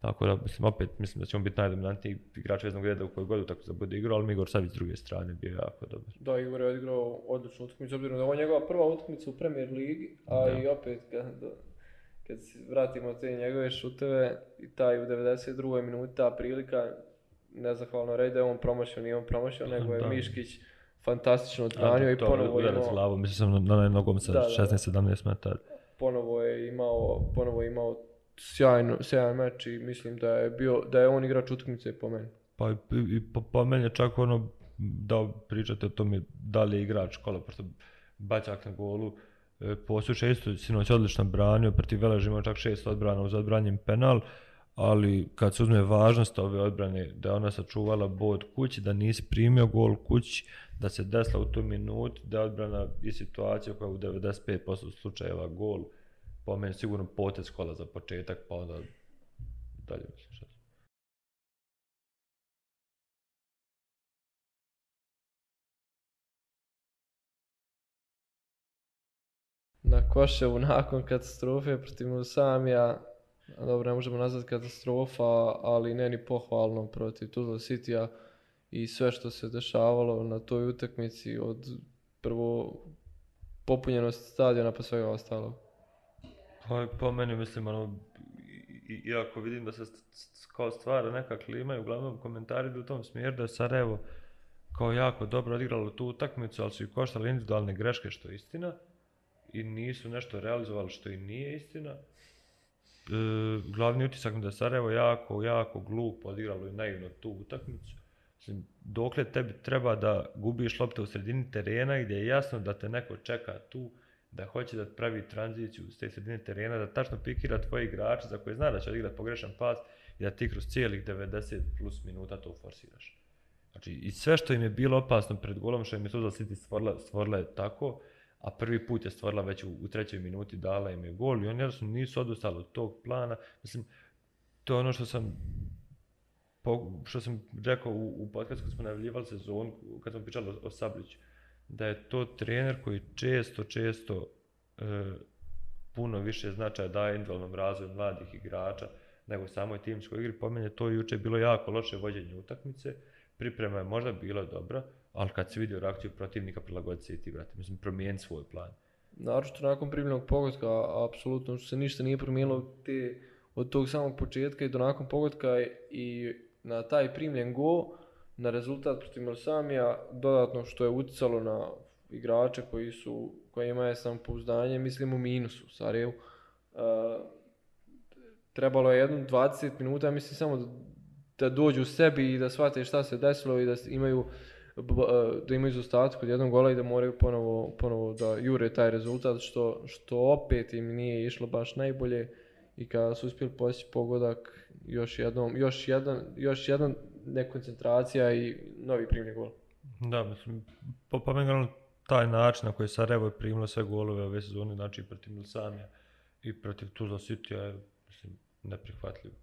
Speaker 2: Tako da, mislim, opet, mislim da će on biti najdominantniji igrač veznog reda u kojoj godu tako da bude igrao, ali Igor Savić s druge strane bio jako dobar.
Speaker 1: Da, Igor je odigrao odličnu utakmicu, obzirom da ovo
Speaker 2: je
Speaker 1: njegova prva utakmica u Premier Ligi, a da. i opet, kad, kad se vratimo te njegove šuteve, i taj u 92. minuta prilika, nezahvalno red, on promašio, nije on promašio, nego je da. Miškić fantastično odbranio i ponovo je imao...
Speaker 2: Glavu, mislim, na, na nogom sa 16-17 metara.
Speaker 1: Ponovo je imao, ponovo je imao sjajno, sjajan meč i mislim da je bio da je on igrač utakmice po meni.
Speaker 2: Pa i pa, pa meni je čak ono da pričate o tome da li je igrač kola pošto bačak na golu e, posu šestu sinoć odlično branio protiv Velež ima čak šest odbrana uz odbranjen penal ali kad se uzme važnost ove odbrane da je ona sačuvala bod kući da nisi primio gol kući da se desla u tu minut da je odbrana i situacija koja u 95% slučajeva gol e, po meni sigurno potez kola za početak, pa onda dalje mislim
Speaker 1: što Na Koševu nakon katastrofe protiv Musamija, dobro ne možemo nazvati katastrofa, ali ne ni pohvalno protiv Tuzla city i sve što se dešavalo na toj utakmici od prvo popunjenosti stadiona pa svega ostalo.
Speaker 2: Oj, pa, po meni mislim, ono, iako vidim da se kao stvara neka klima i uglavnom komentari u tom smjeru da je Sarajevo kao jako dobro odigralo tu utakmicu, ali su i koštali individualne greške što je istina i nisu nešto realizovali što i nije istina. E, glavni utisak mi da je Sarajevo jako, jako glupo odigralo i naivno tu utakmicu. Mislim, dokle tebi treba da gubiš lopte u sredini terena gdje je jasno da te neko čeka tu, da hoće da pravi tranziciju s te sredine terena, da tačno pikira tvoje igrače za koje zna da će odigrati pogrešan pas i da ti kroz cijelih 90 plus minuta to forsiraš. Znači, i sve što im je bilo opasno pred golom, što im je to za City stvorila, stvorila je tako, a prvi put je stvorila već u, u trećoj minuti, dala im je gol i oni jednostavno nisu odustali od tog plana. Mislim, to je ono što sam po, što sam rekao u, u podcastu kad smo najavljivali sezon, kad smo pričali o, o Sabliću da je to trener koji često, često e, puno više značaja daje individualnom razvoju mladih igrača nego samoj timskoj igri. Po mene to juče bilo jako loše vođenje utakmice, priprema je možda bila dobra, ali kad si vidio reakciju protivnika, prilagodi se i ti, brate, mislim, promijeni svoj plan.
Speaker 1: Naravno nakon primljenog pogotka, apsolutno se ništa nije promijenilo te, od tog samog početka i do nakon pogotka i na taj primljen gol, na rezultat protiv Marsamija, dodatno što je uticalo na igrače koji su, koji imaju samopouzdanje, mislim u minusu u Sarajevu. E, trebalo je jednu 20 minuta, mislim samo da, da dođu u sebi i da shvate šta se desilo i da imaju e, da imaju zostatak od jednog gola i da moraju ponovo, ponovo da jure taj rezultat, što, što opet im nije išlo baš najbolje i kada su uspjeli postići pogodak još jednom, još jedan, još jedan nekoncentracija i novi primljeni gol.
Speaker 2: Da, mislim, po, po meni ono, taj način na koji je Sarajevo je primilo sve golove ove sezone, znači i protiv Milsanija i protiv Tuzla City, je, mislim, neprihvatljivo.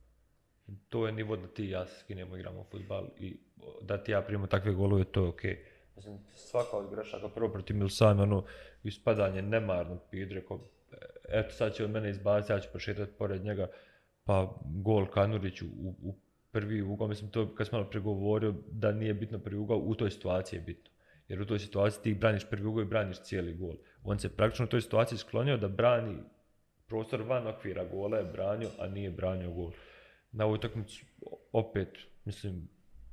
Speaker 2: To je nivo da ti i ja skinemo, igramo futbal i da ti ja primimo takve golove, to je okej. Okay. Mislim, svaka od grešaka, prvo protiv Milsanija, ono, ispadanje nemarno, Pidre, ko, eto sad će od mene izbaciti, ja ću pošetati pored njega, pa gol Kanurić u, u, prvi ugao, mislim to kad sam malo pregovorio da nije bitno prvi ugao, u toj situaciji je bitno. Jer u toj situaciji ti braniš prvi ugao i braniš cijeli gol. On se praktično u toj situaciji sklonio da brani prostor van okvira gola je branio, a nije branio gol. Na ovoj utakmici opet, mislim,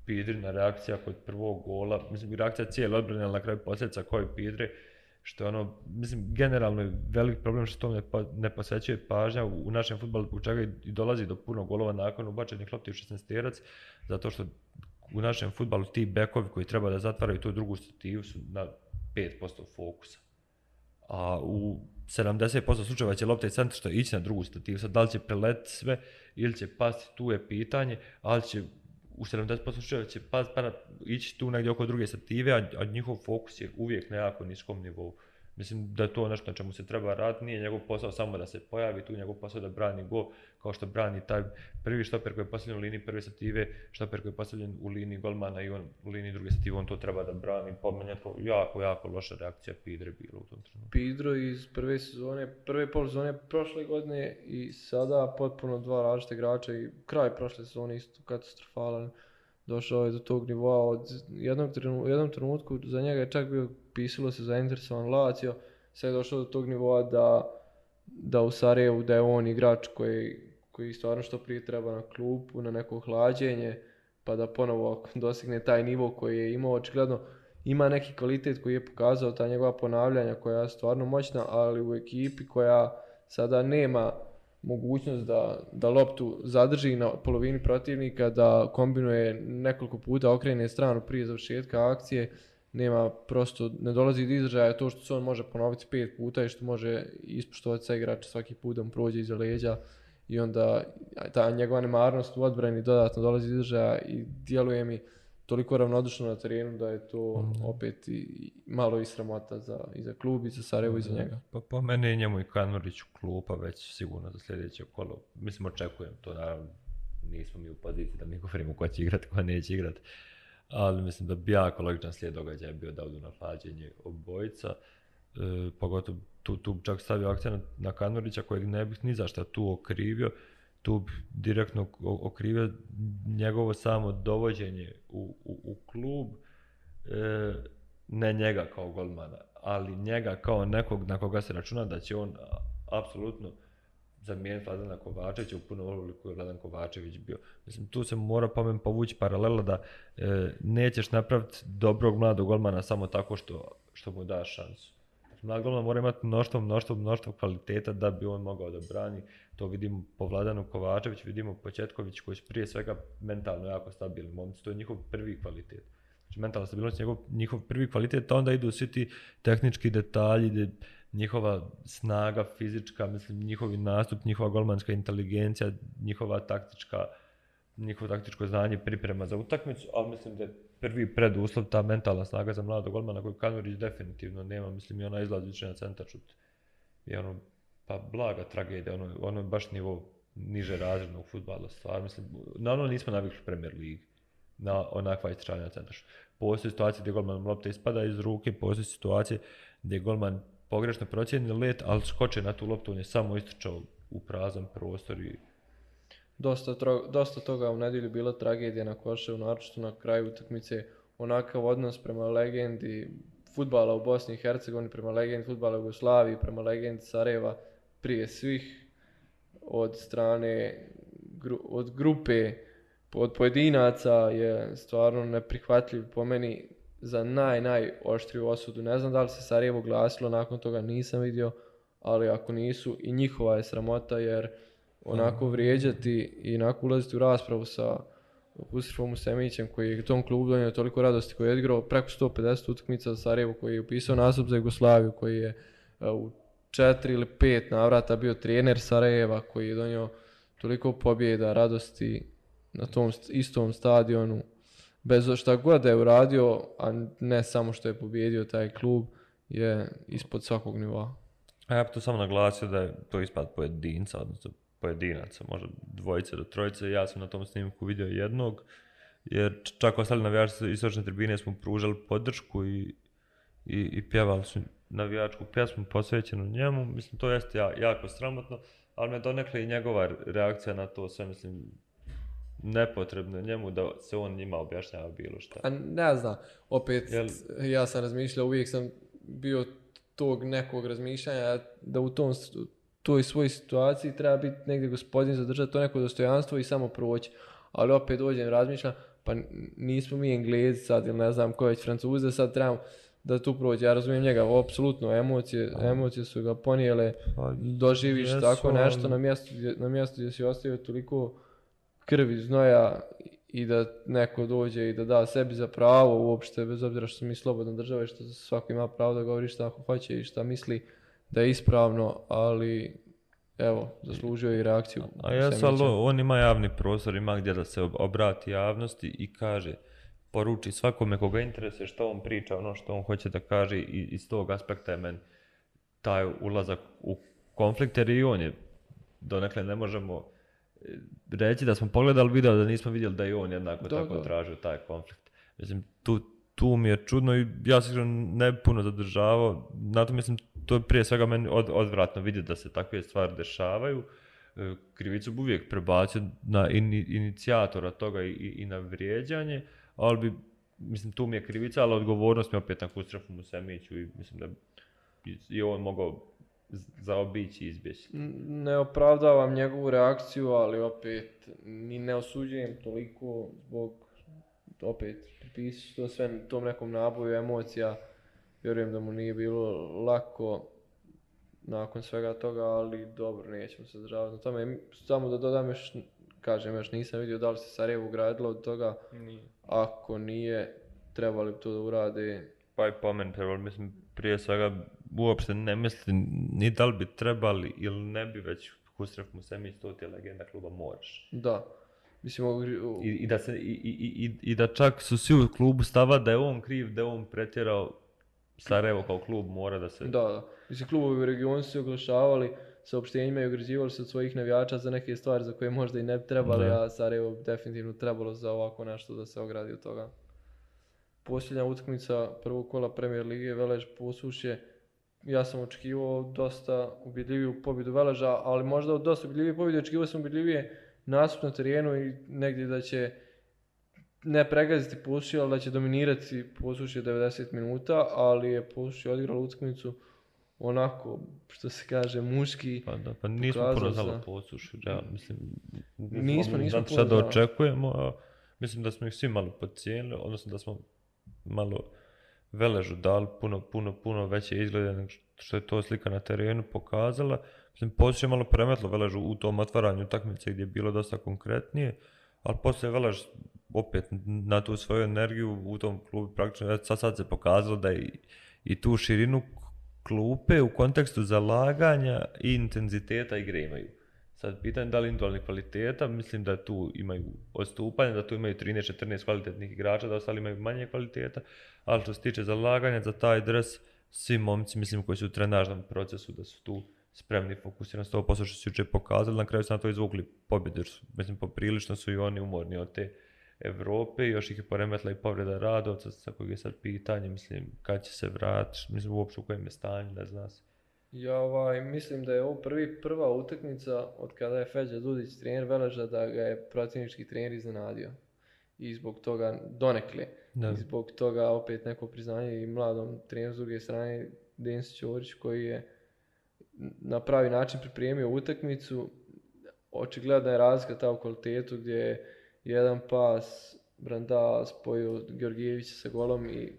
Speaker 2: Pidrina reakcija kod prvog gola, mislim, reakcija cijele odbrane, ali na kraju posljedica koji Pidre, što je ono, mislim, generalno je velik problem što tom ne, pa, ne posećuje pažnja u, u našem futbalu, u čega i dolazi do puno golova nakon ubačenih lopti u 16 terac, zato što u našem futbalu ti bekovi koji treba da zatvaraju tu drugu stativu su na 5% fokusa. A u 70% slučajeva će lopta i centra što ići na drugu stativu, sad da li će prelet sve ili će pasti, tu je pitanje, ali će u 70% slučajeva će pa, pa, ići tu negdje oko druge sative, a, a njihov fokus je uvijek na jako niskom nivou. Mislim da je to nešto na čemu se treba raditi, nije njegov posao samo da se pojavi tu, njegov posao da brani go, kao što brani taj prvi štoper koji je postavljen u liniji prve sative, štoper koji je postavljen u liniji golmana i on u liniji druge sative, on to treba da brani, po pa meni je to jako, jako loša reakcija Pidre bilo u tom trenutku.
Speaker 1: Pidro iz prve sezone, prve pol sezone prošle godine i sada potpuno dva različite igrača i kraj prošle sezone isto katastrofalan. Uh, došao je do tog nivoa od jednog trenu, u jednom trenutku za njega je čak bio pisalo se zainteresovan Lazio sve je došao do tog nivoa da da u Sarajevu da je on igrač koji koji stvarno što prije treba na klupu na neko hlađenje pa da ponovo <laughs> dosigne taj nivo koji je imao očigledno ima neki kvalitet koji je pokazao ta njegova ponavljanja koja je stvarno moćna ali u ekipi koja sada nema mogućnost da, da loptu zadrži na polovini protivnika, da kombinuje nekoliko puta, okrene stranu prije završetka akcije, nema prosto, ne dolazi do izražaja to što se on može ponoviti pet puta i što može ispoštovati sa igrača svaki put da mu prođe iza leđa i onda ta njegova nemarnost u odbrani dodatno dolazi do izražaja i djeluje mi toliko ravnodušno na terenu da je to mm. opet i malo i sramota za, i za klub i za Sarajevo i za njega.
Speaker 2: Pa po pa mene je njemu i Kanurić u klupa već sigurno za sljedeće kolo. Mislim, očekujem to, naravno, nismo mi u poziciji da mi govorimo ko će igrati, ko neće igrati. Ali mislim da bi jako logičan slijed događaja bio da odu na hlađenje obojica. E, pogotovo tu, tu čak stavio akcija na, na Kanurića kojeg ne bih ni zašto tu okrivio tu direktno okrivio njegovo samo dovođenje u, u, u klub, e, ne njega kao golmana, ali njega kao nekog na koga se računa da će on apsolutno zamijeniti Vladana Kovačevića u puno koji je Vladan Kovačević bio. Mislim, tu se mora po meni povući paralela da e, nećeš napraviti dobrog mladog golmana samo tako što, što mu daš šansu. Naglavno mora imati mnoštvo, mnoštvo, mnoštvo kvaliteta da bi on mogao da brani. To vidimo po Vladanu Kovačević, vidimo po Četković koji su prije svega mentalno jako stabilni momci. To je njihov prvi kvalitet. Znači mentalna stabilnost je njihov, njihov prvi kvalitet, a onda idu svi ti tehnički detalji, de njihova snaga fizička, mislim njihov nastup, njihova golmanska inteligencija, njihova taktička, njihovo taktičko znanje priprema za utakmicu, ali mislim da je prvi preduslov ta mentalna snaga za mladog golmana koju Kanurić definitivno nema, mislim i ona izlazi na centar šut. I ono, pa blaga tragedija, ono, ono je baš nivo niže razrednog futbala stvar, mislim, na ono nismo navikli Premier League, na onakva istračanja centra šut. Postoje situacije gdje golman lopta ispada iz ruke, postoje situacije gdje golman pogrešno procijeni let, ali skoče na tu loptu, on je samo istračao u prazan prostor i
Speaker 1: dosta, tra, dosta toga u nedelju bila tragedija na koševu, naročito na kraju utakmice, onakav odnos prema legendi futbala u Bosni i Hercegovini, prema legendi futbala Jugoslavije, prema legendi Sarajeva, prije svih od strane gru, od grupe od pojedinaca je stvarno neprihvatljiv po meni za naj, naj osudu. Ne znam da li se Sarajevo glasilo, nakon toga nisam vidio, ali ako nisu i njihova je sramota jer uh, onako vrijeđati i onako ulaziti u raspravu sa Usrfom Usemićem koji je u tom klubu donio toliko radosti koji je odigrao preko 150 utakmica za Sarajevo koji je upisao nastup za Jugoslaviju koji je e, u četiri ili pet navrata bio trener Sarajeva koji je donio toliko pobjeda, radosti na tom istom stadionu bez šta god da je uradio, a ne samo što je pobjedio taj klub, je ispod svakog nivoa.
Speaker 2: A ja bih tu samo naglasio da je to ispad pojedinca, odnosno pojedinaca, možda dvojice do trojice. Ja sam na tom snimku vidio jednog, jer čak ostali navijači istočne tribine smo pružali podršku i, i, i pjevali su navijačku pjesmu posvećenu njemu. Mislim, to jeste jako sramotno, ali me donekle i njegova reakcija na to sve, mislim, nepotrebno njemu da se on njima objašnjava bilo šta.
Speaker 1: A ne znam, opet, Jel... ja sam razmišljao, uvijek sam bio tog nekog razmišljanja da u tom toj svoj situaciji treba biti negdje gospodin zadržati to neko dostojanstvo i samo proći. Ali opet dođem razmišljam, pa nismo mi Englezi sad ili ne znam koji već Francuze, sad trebamo da tu prođe. Ja razumijem njega, apsolutno emocije, emocije su ga ponijele, pa, doživiš jesu, tako nešto na mjestu, na mjestu gdje si ostavio toliko krvi, znoja i da neko dođe i da da sebi za pravo uopšte, bez obzira što mi slobodna država i što svako ima pravo da govori šta hoće i šta misli. Uh, da je ispravno, ali evo, zaslužio je i reakciju.
Speaker 2: A ja sam, on ima javni prozor, ima gdje da se obrati javnosti i kaže, poruči svakome koga interese što on priča, ono što on hoće da kaže i iz tog aspekta je meni taj ulazak u konflikt, jer i on je, donekle ne možemo e, reći da smo pogledali video, da nismo vidjeli da i on jednako da, tako da. tražio taj konflikt. Mislim, tu, tu mi je čudno i ja sigurno ne puno zadržavao, na to mislim, to je prije svega meni od, odvratno vidjeti da se takve stvari dešavaju. E, krivicu bi uvijek prebacio na in, inicijatora toga i, i, i na vrijeđanje, ali bi, mislim, tu mi je krivica, ali odgovornost mi je opet na Kustrafu Musemiću i mislim da je on mogao zaobići i izbjeći.
Speaker 1: Ne opravdavam njegovu reakciju, ali opet ni ne osuđujem toliko zbog opet pripisu to sve tom nekom naboju emocija vjerujem da mu nije bilo lako nakon svega toga, ali dobro, nećemo se zdraviti na tome. Samo da dodam još, kažem, još nisam vidio da li se Sarajevo ugradilo od toga.
Speaker 2: Nije.
Speaker 1: Ako nije, trebali bi to da urade.
Speaker 2: Pa i po meni trebali, mislim, prije svega uopšte ne mislim ni da li bi trebali ili ne bi već Kusref mu se to ti je legenda kluba, moraš.
Speaker 1: Da. Mislim, ovog... I,
Speaker 2: I, da se, i, i, i, i, da čak su svi u klubu stava da je on kriv, da je on pretjerao Sarajevo kao klub mora da se...
Speaker 1: Da, da. Mislim, klubovi u regionu su se oglašavali sa opštenjima i ogrizivali se od svojih navijača za neke stvari za koje možda i ne bi trebali, da. a Sarajevo definitivno trebalo za ovako nešto da se ogradi od toga. Posljednja utakmica prvog kola Premier Lige, Velež posušje. Ja sam očekivao dosta ubjedljiviju pobjedu Veleža, ali možda od dosta ubjedljivije pobjede očekivao sam ubjedljivije nastup na terijenu i negdje da će uh, ne pregaziti Pusiju, ali da će dominirati Pusiju 90 minuta, ali je Pusiju odigrao utakmicu onako, što se kaže, muški.
Speaker 2: Pa da, pa nismo porazali sa... Pusiju, ja mislim,
Speaker 1: nismo, nismo, nismo sad
Speaker 2: očekujemo, a, mislim da smo ih svi malo pocijenili, odnosno da smo malo veležu dali, puno, puno, puno veće izglede što je to slika na terenu pokazala. Mislim, Pusiju je malo premetlo veležu u tom otvaranju utakmice gdje je bilo dosta konkretnije, ali posle je velež opet na tu svoju energiju u tom klubu praktično sad, sad se pokazalo da i, i tu širinu klupe u kontekstu zalaganja i intenziteta igre imaju. Sad pitanje da li individualnih kvaliteta, mislim da tu imaju odstupanje, da tu imaju 13-14 kvalitetnih igrača, da ostali imaju manje kvaliteta, ali što se tiče zalaganja za taj dres, svi momci mislim koji su u trenažnom procesu da su tu spremni fokusirani s to posao što su juče pokazali, na kraju su na to izvukli pobjede, mislim poprilično su i oni umorni od te Evrope, još ih je poremetla i povreda Radovca, sa kojeg je sad pitanje, mislim, kad će se vratiti, mislim, uopšte u kojem je stanju, ne zna se.
Speaker 1: Ja ovaj, mislim da je ovo prvi, prva utakmica od kada je Feđa Dudić trener Veleža da ga je protivnički trener iznenadio. I zbog toga donekle. Da. I zbog toga opet neko priznanje i mladom treneru s druge strane, Denis Ćorić koji je na pravi način pripremio utakmicu. Očigledna je razlika ta u kvalitetu gdje je jedan pas Branda spojio Georgijevića sa golom i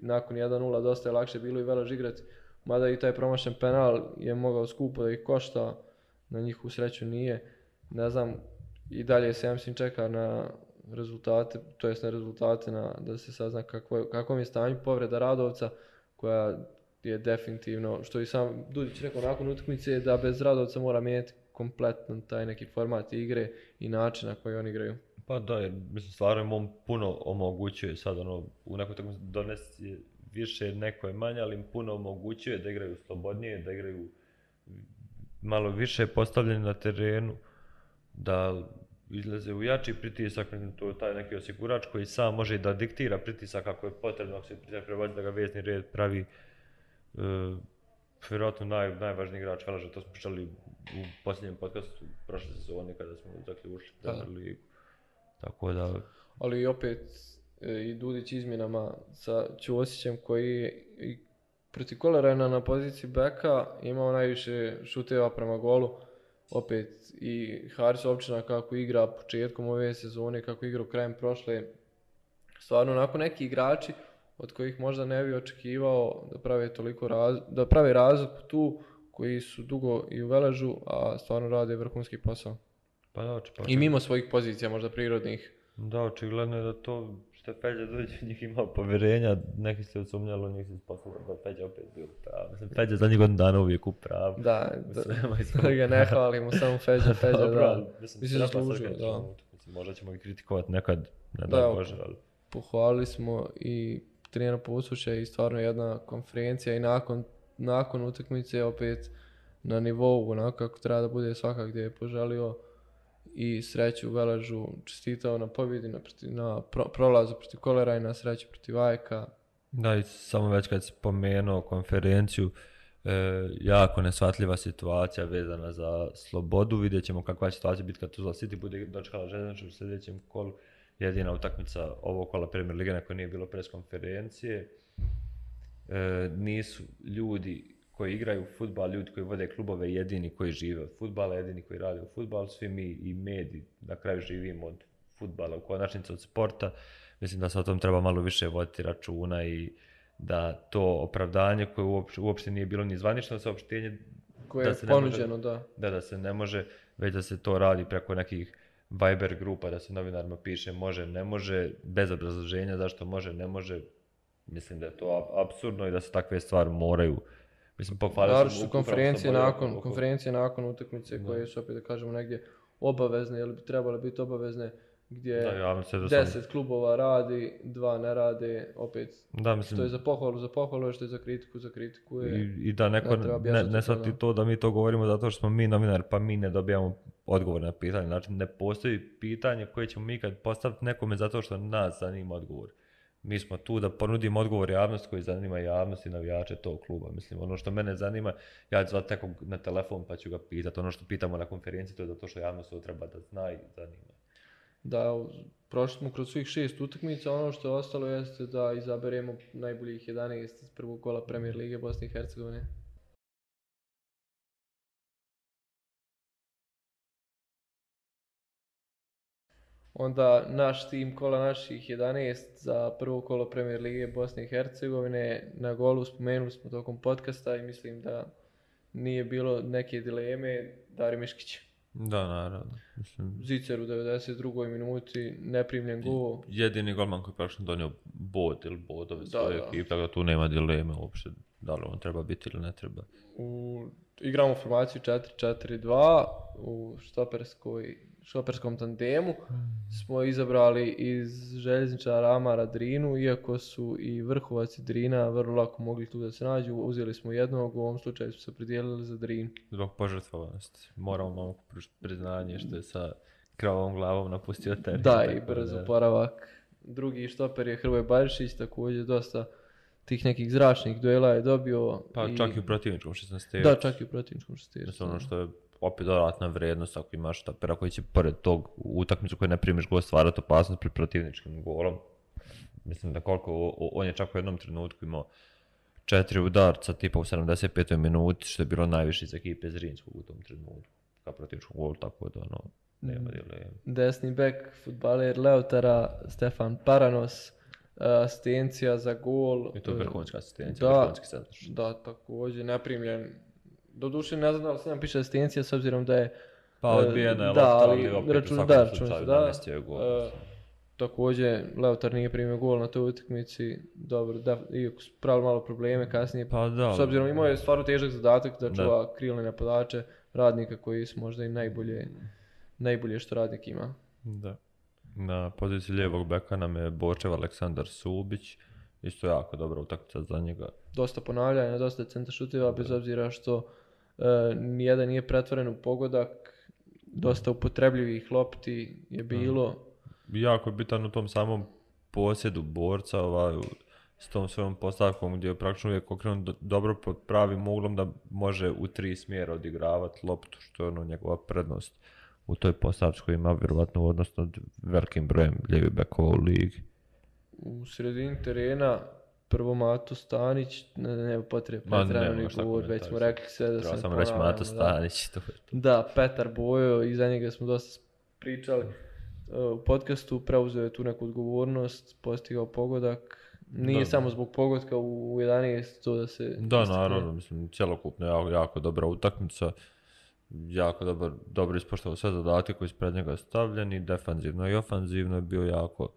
Speaker 1: nakon 1-0 dosta je lakše bilo i Velaž igrati. Mada i taj promašan penal je mogao skupo da ih košta, na njih u sreću nije. Ne znam, i dalje se ja mislim čeka na rezultate, to jest na rezultate na, da se sazna kako, kakvom je stanju povreda Radovca, koja je definitivno, što i sam Dudić rekao nakon utakmice, da bez Radovca mora mijeniti kompletno taj neki format igre i način na koji oni igraju.
Speaker 2: Pa da, jer, mislim, stvarno im on puno omogućuje sad, ono, u nekoj tako donesi više, neko je manje, ali im puno omogućuje da igraju slobodnije, da igraju malo više postavljeni na terenu, da izlaze u jači pritisak, to je taj neki osigurač koji sam može da diktira pritisak ako je potrebno, ako se pritisak prevođe da ga vezni red pravi e, vjerojatno naj, najvažniji igrač Velaža, to smo pričali u posljednjem podcastu prošle sezone kada smo dakle, ušli da. u ligu. Tako da...
Speaker 1: Ali opet e, i Dudić izmjenama sa Ćosićem koji je i proti Kolarena na poziciji beka imao najviše šuteva prema golu. Opet i Haris Općina kako igra početkom ove sezone, kako igra krajem prošle. Stvarno onako neki igrači od kojih možda ne bi očekivao da prave toliko raz, da prave razliku tu koji su dugo i u Veležu, a stvarno rade vrhunski posao.
Speaker 2: Pa da,
Speaker 1: oči,
Speaker 2: pa
Speaker 1: I mimo svojih pozicija, možda prirodnih.
Speaker 2: Da, očigledno je da to što je Peđa Dović u <laughs> njih imao povjerenja, neki se odsumnjalo, njih se spasilo, da Peđa opet bio pravo. Mislim, Peđa za njih godinu dana uvijek
Speaker 1: u
Speaker 2: pravu.
Speaker 1: Da, <laughs> mislim, da, da ga ne hvalimo, samo Peđa, <laughs> Peđa, da.
Speaker 2: Mislim, mislim služio, da. da. Mislim, možda ćemo ih kritikovat nekad, ne da, da Bože, ali...
Speaker 1: Pohvalili smo i trenera Pusuća i stvarno jedna konferencija i nakon, nakon utakmice opet na nivou onako kako treba da bude svakak gdje je poželio i sreću u Veležu, čestitao na pobjedi, na, proti, na pro, prolazu protiv Kolera i na sreću protiv Ajka.
Speaker 2: Da, i samo već kad si pomenuo konferenciju, e, jako nesvatljiva situacija vezana za slobodu, vidjet ćemo kakva će situacija biti kad Tuzla City bude dočekala željenče u sljedećem kolu, jedina utakmica ovog kola Premier Liga na kojoj nije bilo pres konferencije. E, nisu ljudi koji igraju futbal, ljudi koji vode klubove, jedini koji žive od futbala, jedini koji rade u futbalu, svi mi i mediji na kraju živimo od futbala, u konačnici od sporta. Mislim da se o tom treba malo više voditi računa i da to opravdanje koje uopšte, uopšte nije bilo ni zvanično saopštenje, koje
Speaker 1: da je ponuđeno,
Speaker 2: može,
Speaker 1: da.
Speaker 2: da. Da, se ne može, već da se to radi preko nekih Viber grupa, da se novinarima piše može, ne može, bez obrazloženja zašto može, ne može, mislim da je to absurdno i da se takve stvari moraju uh,
Speaker 1: Mislim, pohvalio sam ukupno. Konferencije, nakon, oko... konferencije nakon utakmice da. koje su opet da kažemo negdje obavezne ili bi trebale biti obavezne gdje da, ja da deset sam... klubova radi, dva ne rade, opet da, mislim, što je za pohvalu, za pohvalu, što je za kritiku, za kritiku
Speaker 2: je, i, i da neko ne, ne, ne sad to da mi to govorimo zato što smo mi novinar, pa mi ne dobijamo odgovor na pitanje, znači ne postoji pitanje koje ćemo mi kad postaviti nekome zato što nas zanima odgovor. Mm mi smo tu da ponudimo odgovor javnost koji zanima javnost i navijače tog kluba. Mislim, ono što mene zanima, ja ću zvati nekog na telefon pa ću ga pitati. Ono što pitamo na konferenciji to je zato što javnost to treba da zna i zanima.
Speaker 1: Da, prošli smo kroz svih šest utakmica, ono što je ostalo jeste da izaberemo najboljih 11 iz prvog kola Premier Lige Bosne i Hercegovine. onda naš tim kola naših 11 za prvo kolo Premier Lige Bosne i Hercegovine na golu spomenuli smo tokom podcasta i mislim da nije bilo neke dileme Dari Miškić.
Speaker 2: Da, naravno. Mislim...
Speaker 1: Zicer u 92. minuti, neprimljen gol.
Speaker 2: Jedini golman koji je prašno donio bod ili bodove svoje ekipe, tako da tu nema dileme uopšte da li on treba biti ili ne treba.
Speaker 1: U, igramo u formaciju 4-4-2 u štoperskoj šoperskom tandemu smo izabrali iz željezničara Amara Drinu, iako su i Vrhovac i Drina vrlo lako mogli tu da se nađu, uzeli smo jednog, u ovom slučaju smo se predijelili za Drin.
Speaker 2: Zbog požrtvovanosti, moramo vam priznanje što je sa kravom glavom napustio teren.
Speaker 1: Da, i brz oporavak. Drugi štoper je Hrvoje Barišić, također dosta tih nekih zračnih duela je dobio.
Speaker 2: Pa i... čak i u protivničkom 16.
Speaker 1: Da, čak i u protivničkom 16.
Speaker 2: Znači ono što je opet dodatna vrednost ako imaš štapera koji će pored tog utakmicu koju ne primiš gol stvarati opasnost pred protivničkim golom. Mislim da koliko, on je čak u jednom trenutku imao četiri udarca tipa u 75. minuti, što je bilo najviše iz ekipe Zrinskog u tom trenutku, kao protivničkog gol, tako da ono, nema mm. dileme.
Speaker 1: Desni bek, futbaler Leotara, Stefan Paranos, e, asistencija za gol.
Speaker 2: I to je vrhunska asistencija, vrhunski centar.
Speaker 1: Da, također, neprimljen, Doduše, ne znam da li se nam piše destinacija, s obzirom da je...
Speaker 2: Pa e, odbijena je
Speaker 1: Lautar, ali, ali opet u da, slučaju da, gol. E, Takođe, Leotar nije primio gol na toj utakmici, dobro, da, iako su pravili malo probleme kasnije, pa da, s obzirom imao je stvarno težak zadatak da čuva da. krilne napadače radnika koji su možda i najbolje, najbolje što radnik ima.
Speaker 2: Da. Na poziciji lijevog beka nam je Bočev Aleksandar Subić, isto jako dobra utakmica za njega.
Speaker 1: Dosta ponavljanja, dosta centra šuteva, bez obzira što nijedan nije pretvoren u pogodak, dosta upotrebljivih lopti je bilo. Mhm.
Speaker 2: Jako je bitan u tom samom posjedu borca, ovaj, s tom svojom postavkom gdje je praktično uvijek okrenut dobro pod pravim uglom da može u tri smjera odigravati loptu, što je ono njegova prednost u toj postavci koju ima vjerovatno odnosno velikim brojem ljevi bekova u ligi.
Speaker 1: U sredini terena prvo Mato Stanić, ne, ne, ne potrebe Petra, ne,
Speaker 2: ne,
Speaker 1: govor, već smo rekli sve
Speaker 2: da Treba sam poravno. Treba Mato Stanić, to je to.
Speaker 1: Da, Petar Bojo, iza njega smo dosta pričali mm. e, u podcastu, preuzeo je tu neku odgovornost, postigao pogodak, nije da, samo zbog pogodka u 11, to da se...
Speaker 2: Da, naravno, mislim, cjelokupno jako, jako dobra utakmica, jako dobar, dobro ispoštao sve zadatke koji su pred njega stavljeni, defanzivno i ofanzivno je bio jako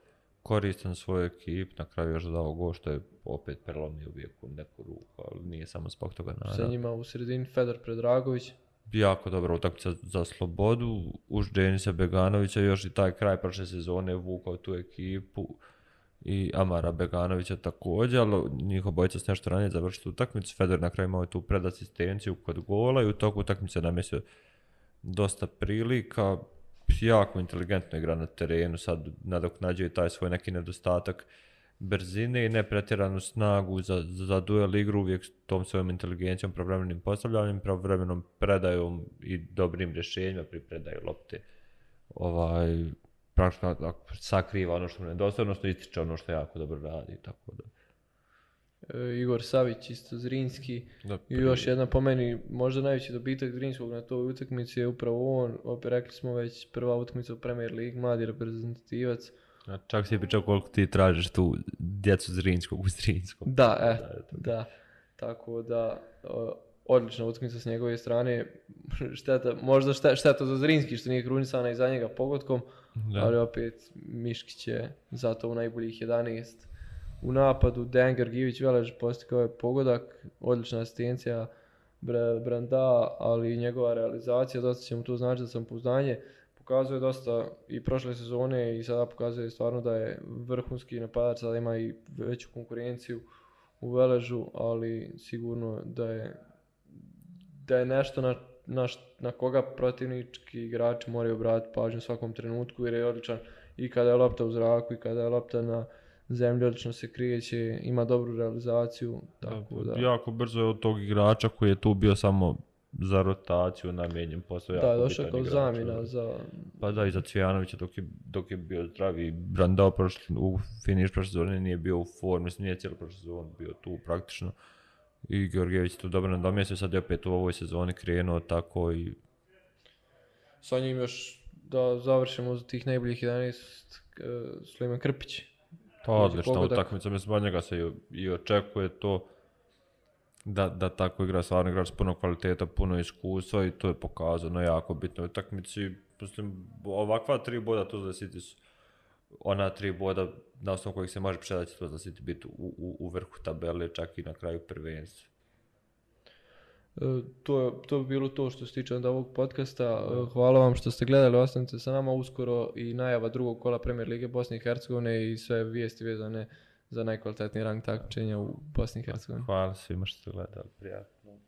Speaker 2: koristan svoj ekip, na kraju još dao go što je opet prelomio uvijek u neku ruku, ali nije samo zbog toga
Speaker 1: naravno. Sa njima u sredini Fedor Predragović.
Speaker 2: Jako dobra utakmica za slobodu, už Denisa Beganovića, još i taj kraj prošle sezone vukao tu ekipu i Amara Beganovića također, ali njihova bojica s nešto ranije završila utakmicu. Fedor na kraju imao tu predasistenciju kod gola i u toku utakmice namjestio dosta prilika. Jako inteligentno igra na terenu, sad nadok nađe i taj svoj neki nedostatak. Uh, brzine i ne pretjeranu snagu za, za duel igru uvijek tom svojom inteligencijom, pravremenim postavljanjem, pravremenom predajom i dobrim rješenjima pri predaju lopte. Ovaj, praktično sakriva ono što mu nedostaje, odnosno ističe ono što jako dobro radi, tako da.
Speaker 1: E, Igor Savić isto Zrinski da, i još jedna po meni možda najveći dobitak Zrinskog na toj utakmici je upravo on, opet rekli smo već prva utakmica u Premier League, mladi reprezentativac. Uh,
Speaker 2: A čak si je pričao koliko ti tražiš tu djecu Zrinskog u Zrinskom.
Speaker 1: Da, e, eh, da, da. Tako da, odlična utakmica s njegove strane. <laughs> šteta, možda šteta, šteta za Zrinski što nije krunisana i za njega pogodkom, da. ali opet Miškić je zato u najboljih 11. U napadu Denger Givić Velež postigao je pogodak, odlična asistencija Branda, ali i njegova realizacija, dosta će mu to znači da sam pouzdanje pokazuje dosta i prošle sezone i sada pokazuje stvarno da je vrhunski napadač, sada ima i veću konkurenciju u Veležu, ali sigurno da je da je nešto na, na, na koga protivnički igrači moraju obrati pažnju u svakom trenutku jer je odličan i kada je lopta u zraku i kada je lopta na zemlji odlično se krijeće, ima dobru realizaciju, tako da...
Speaker 2: Jako brzo je od tog igrača koji je tu bio samo za rotaciju namjenjen posao
Speaker 1: jako
Speaker 2: Da,
Speaker 1: došao kao zamjena za...
Speaker 2: Pa da, i za Cvijanovića dok je, dok je bio zdrav i brandao prošli, u finiš prošle zvone, nije bio u formi, mislim nije cijelo prošle zvone bio tu praktično. I Georgijević to dobro nadomjesio, sad je opet u ovoj sezoni krenuo tako i...
Speaker 1: Sa njim još da završimo za tih najboljih 11, uh, Sulejman Krpić.
Speaker 2: Pa odlična utakmica, mislim od njega se i, i očekuje to da, da tako igra, stvarno igra s puno kvaliteta, puno iskustva i to je pokazano jako bitno. Utakmici, mislim, ovakva tri boda tu za City su, ona tri boda na osnovu kojih se može prišedati to za City biti u, u, u vrhu tabele, čak i na kraju prvenstva.
Speaker 1: E, to, je, to bi bilo to što se tiče onda ovog podcasta. E, hvala vam što ste gledali, ostanite sa nama uskoro i najava drugog kola Premier Lige Bosne i Hercegovine i sve vijesti vezane za za najkvalitetniji rang takmičenja u Bosni i Hercegovini.
Speaker 2: Hvala svima što ste gledali, prijatno.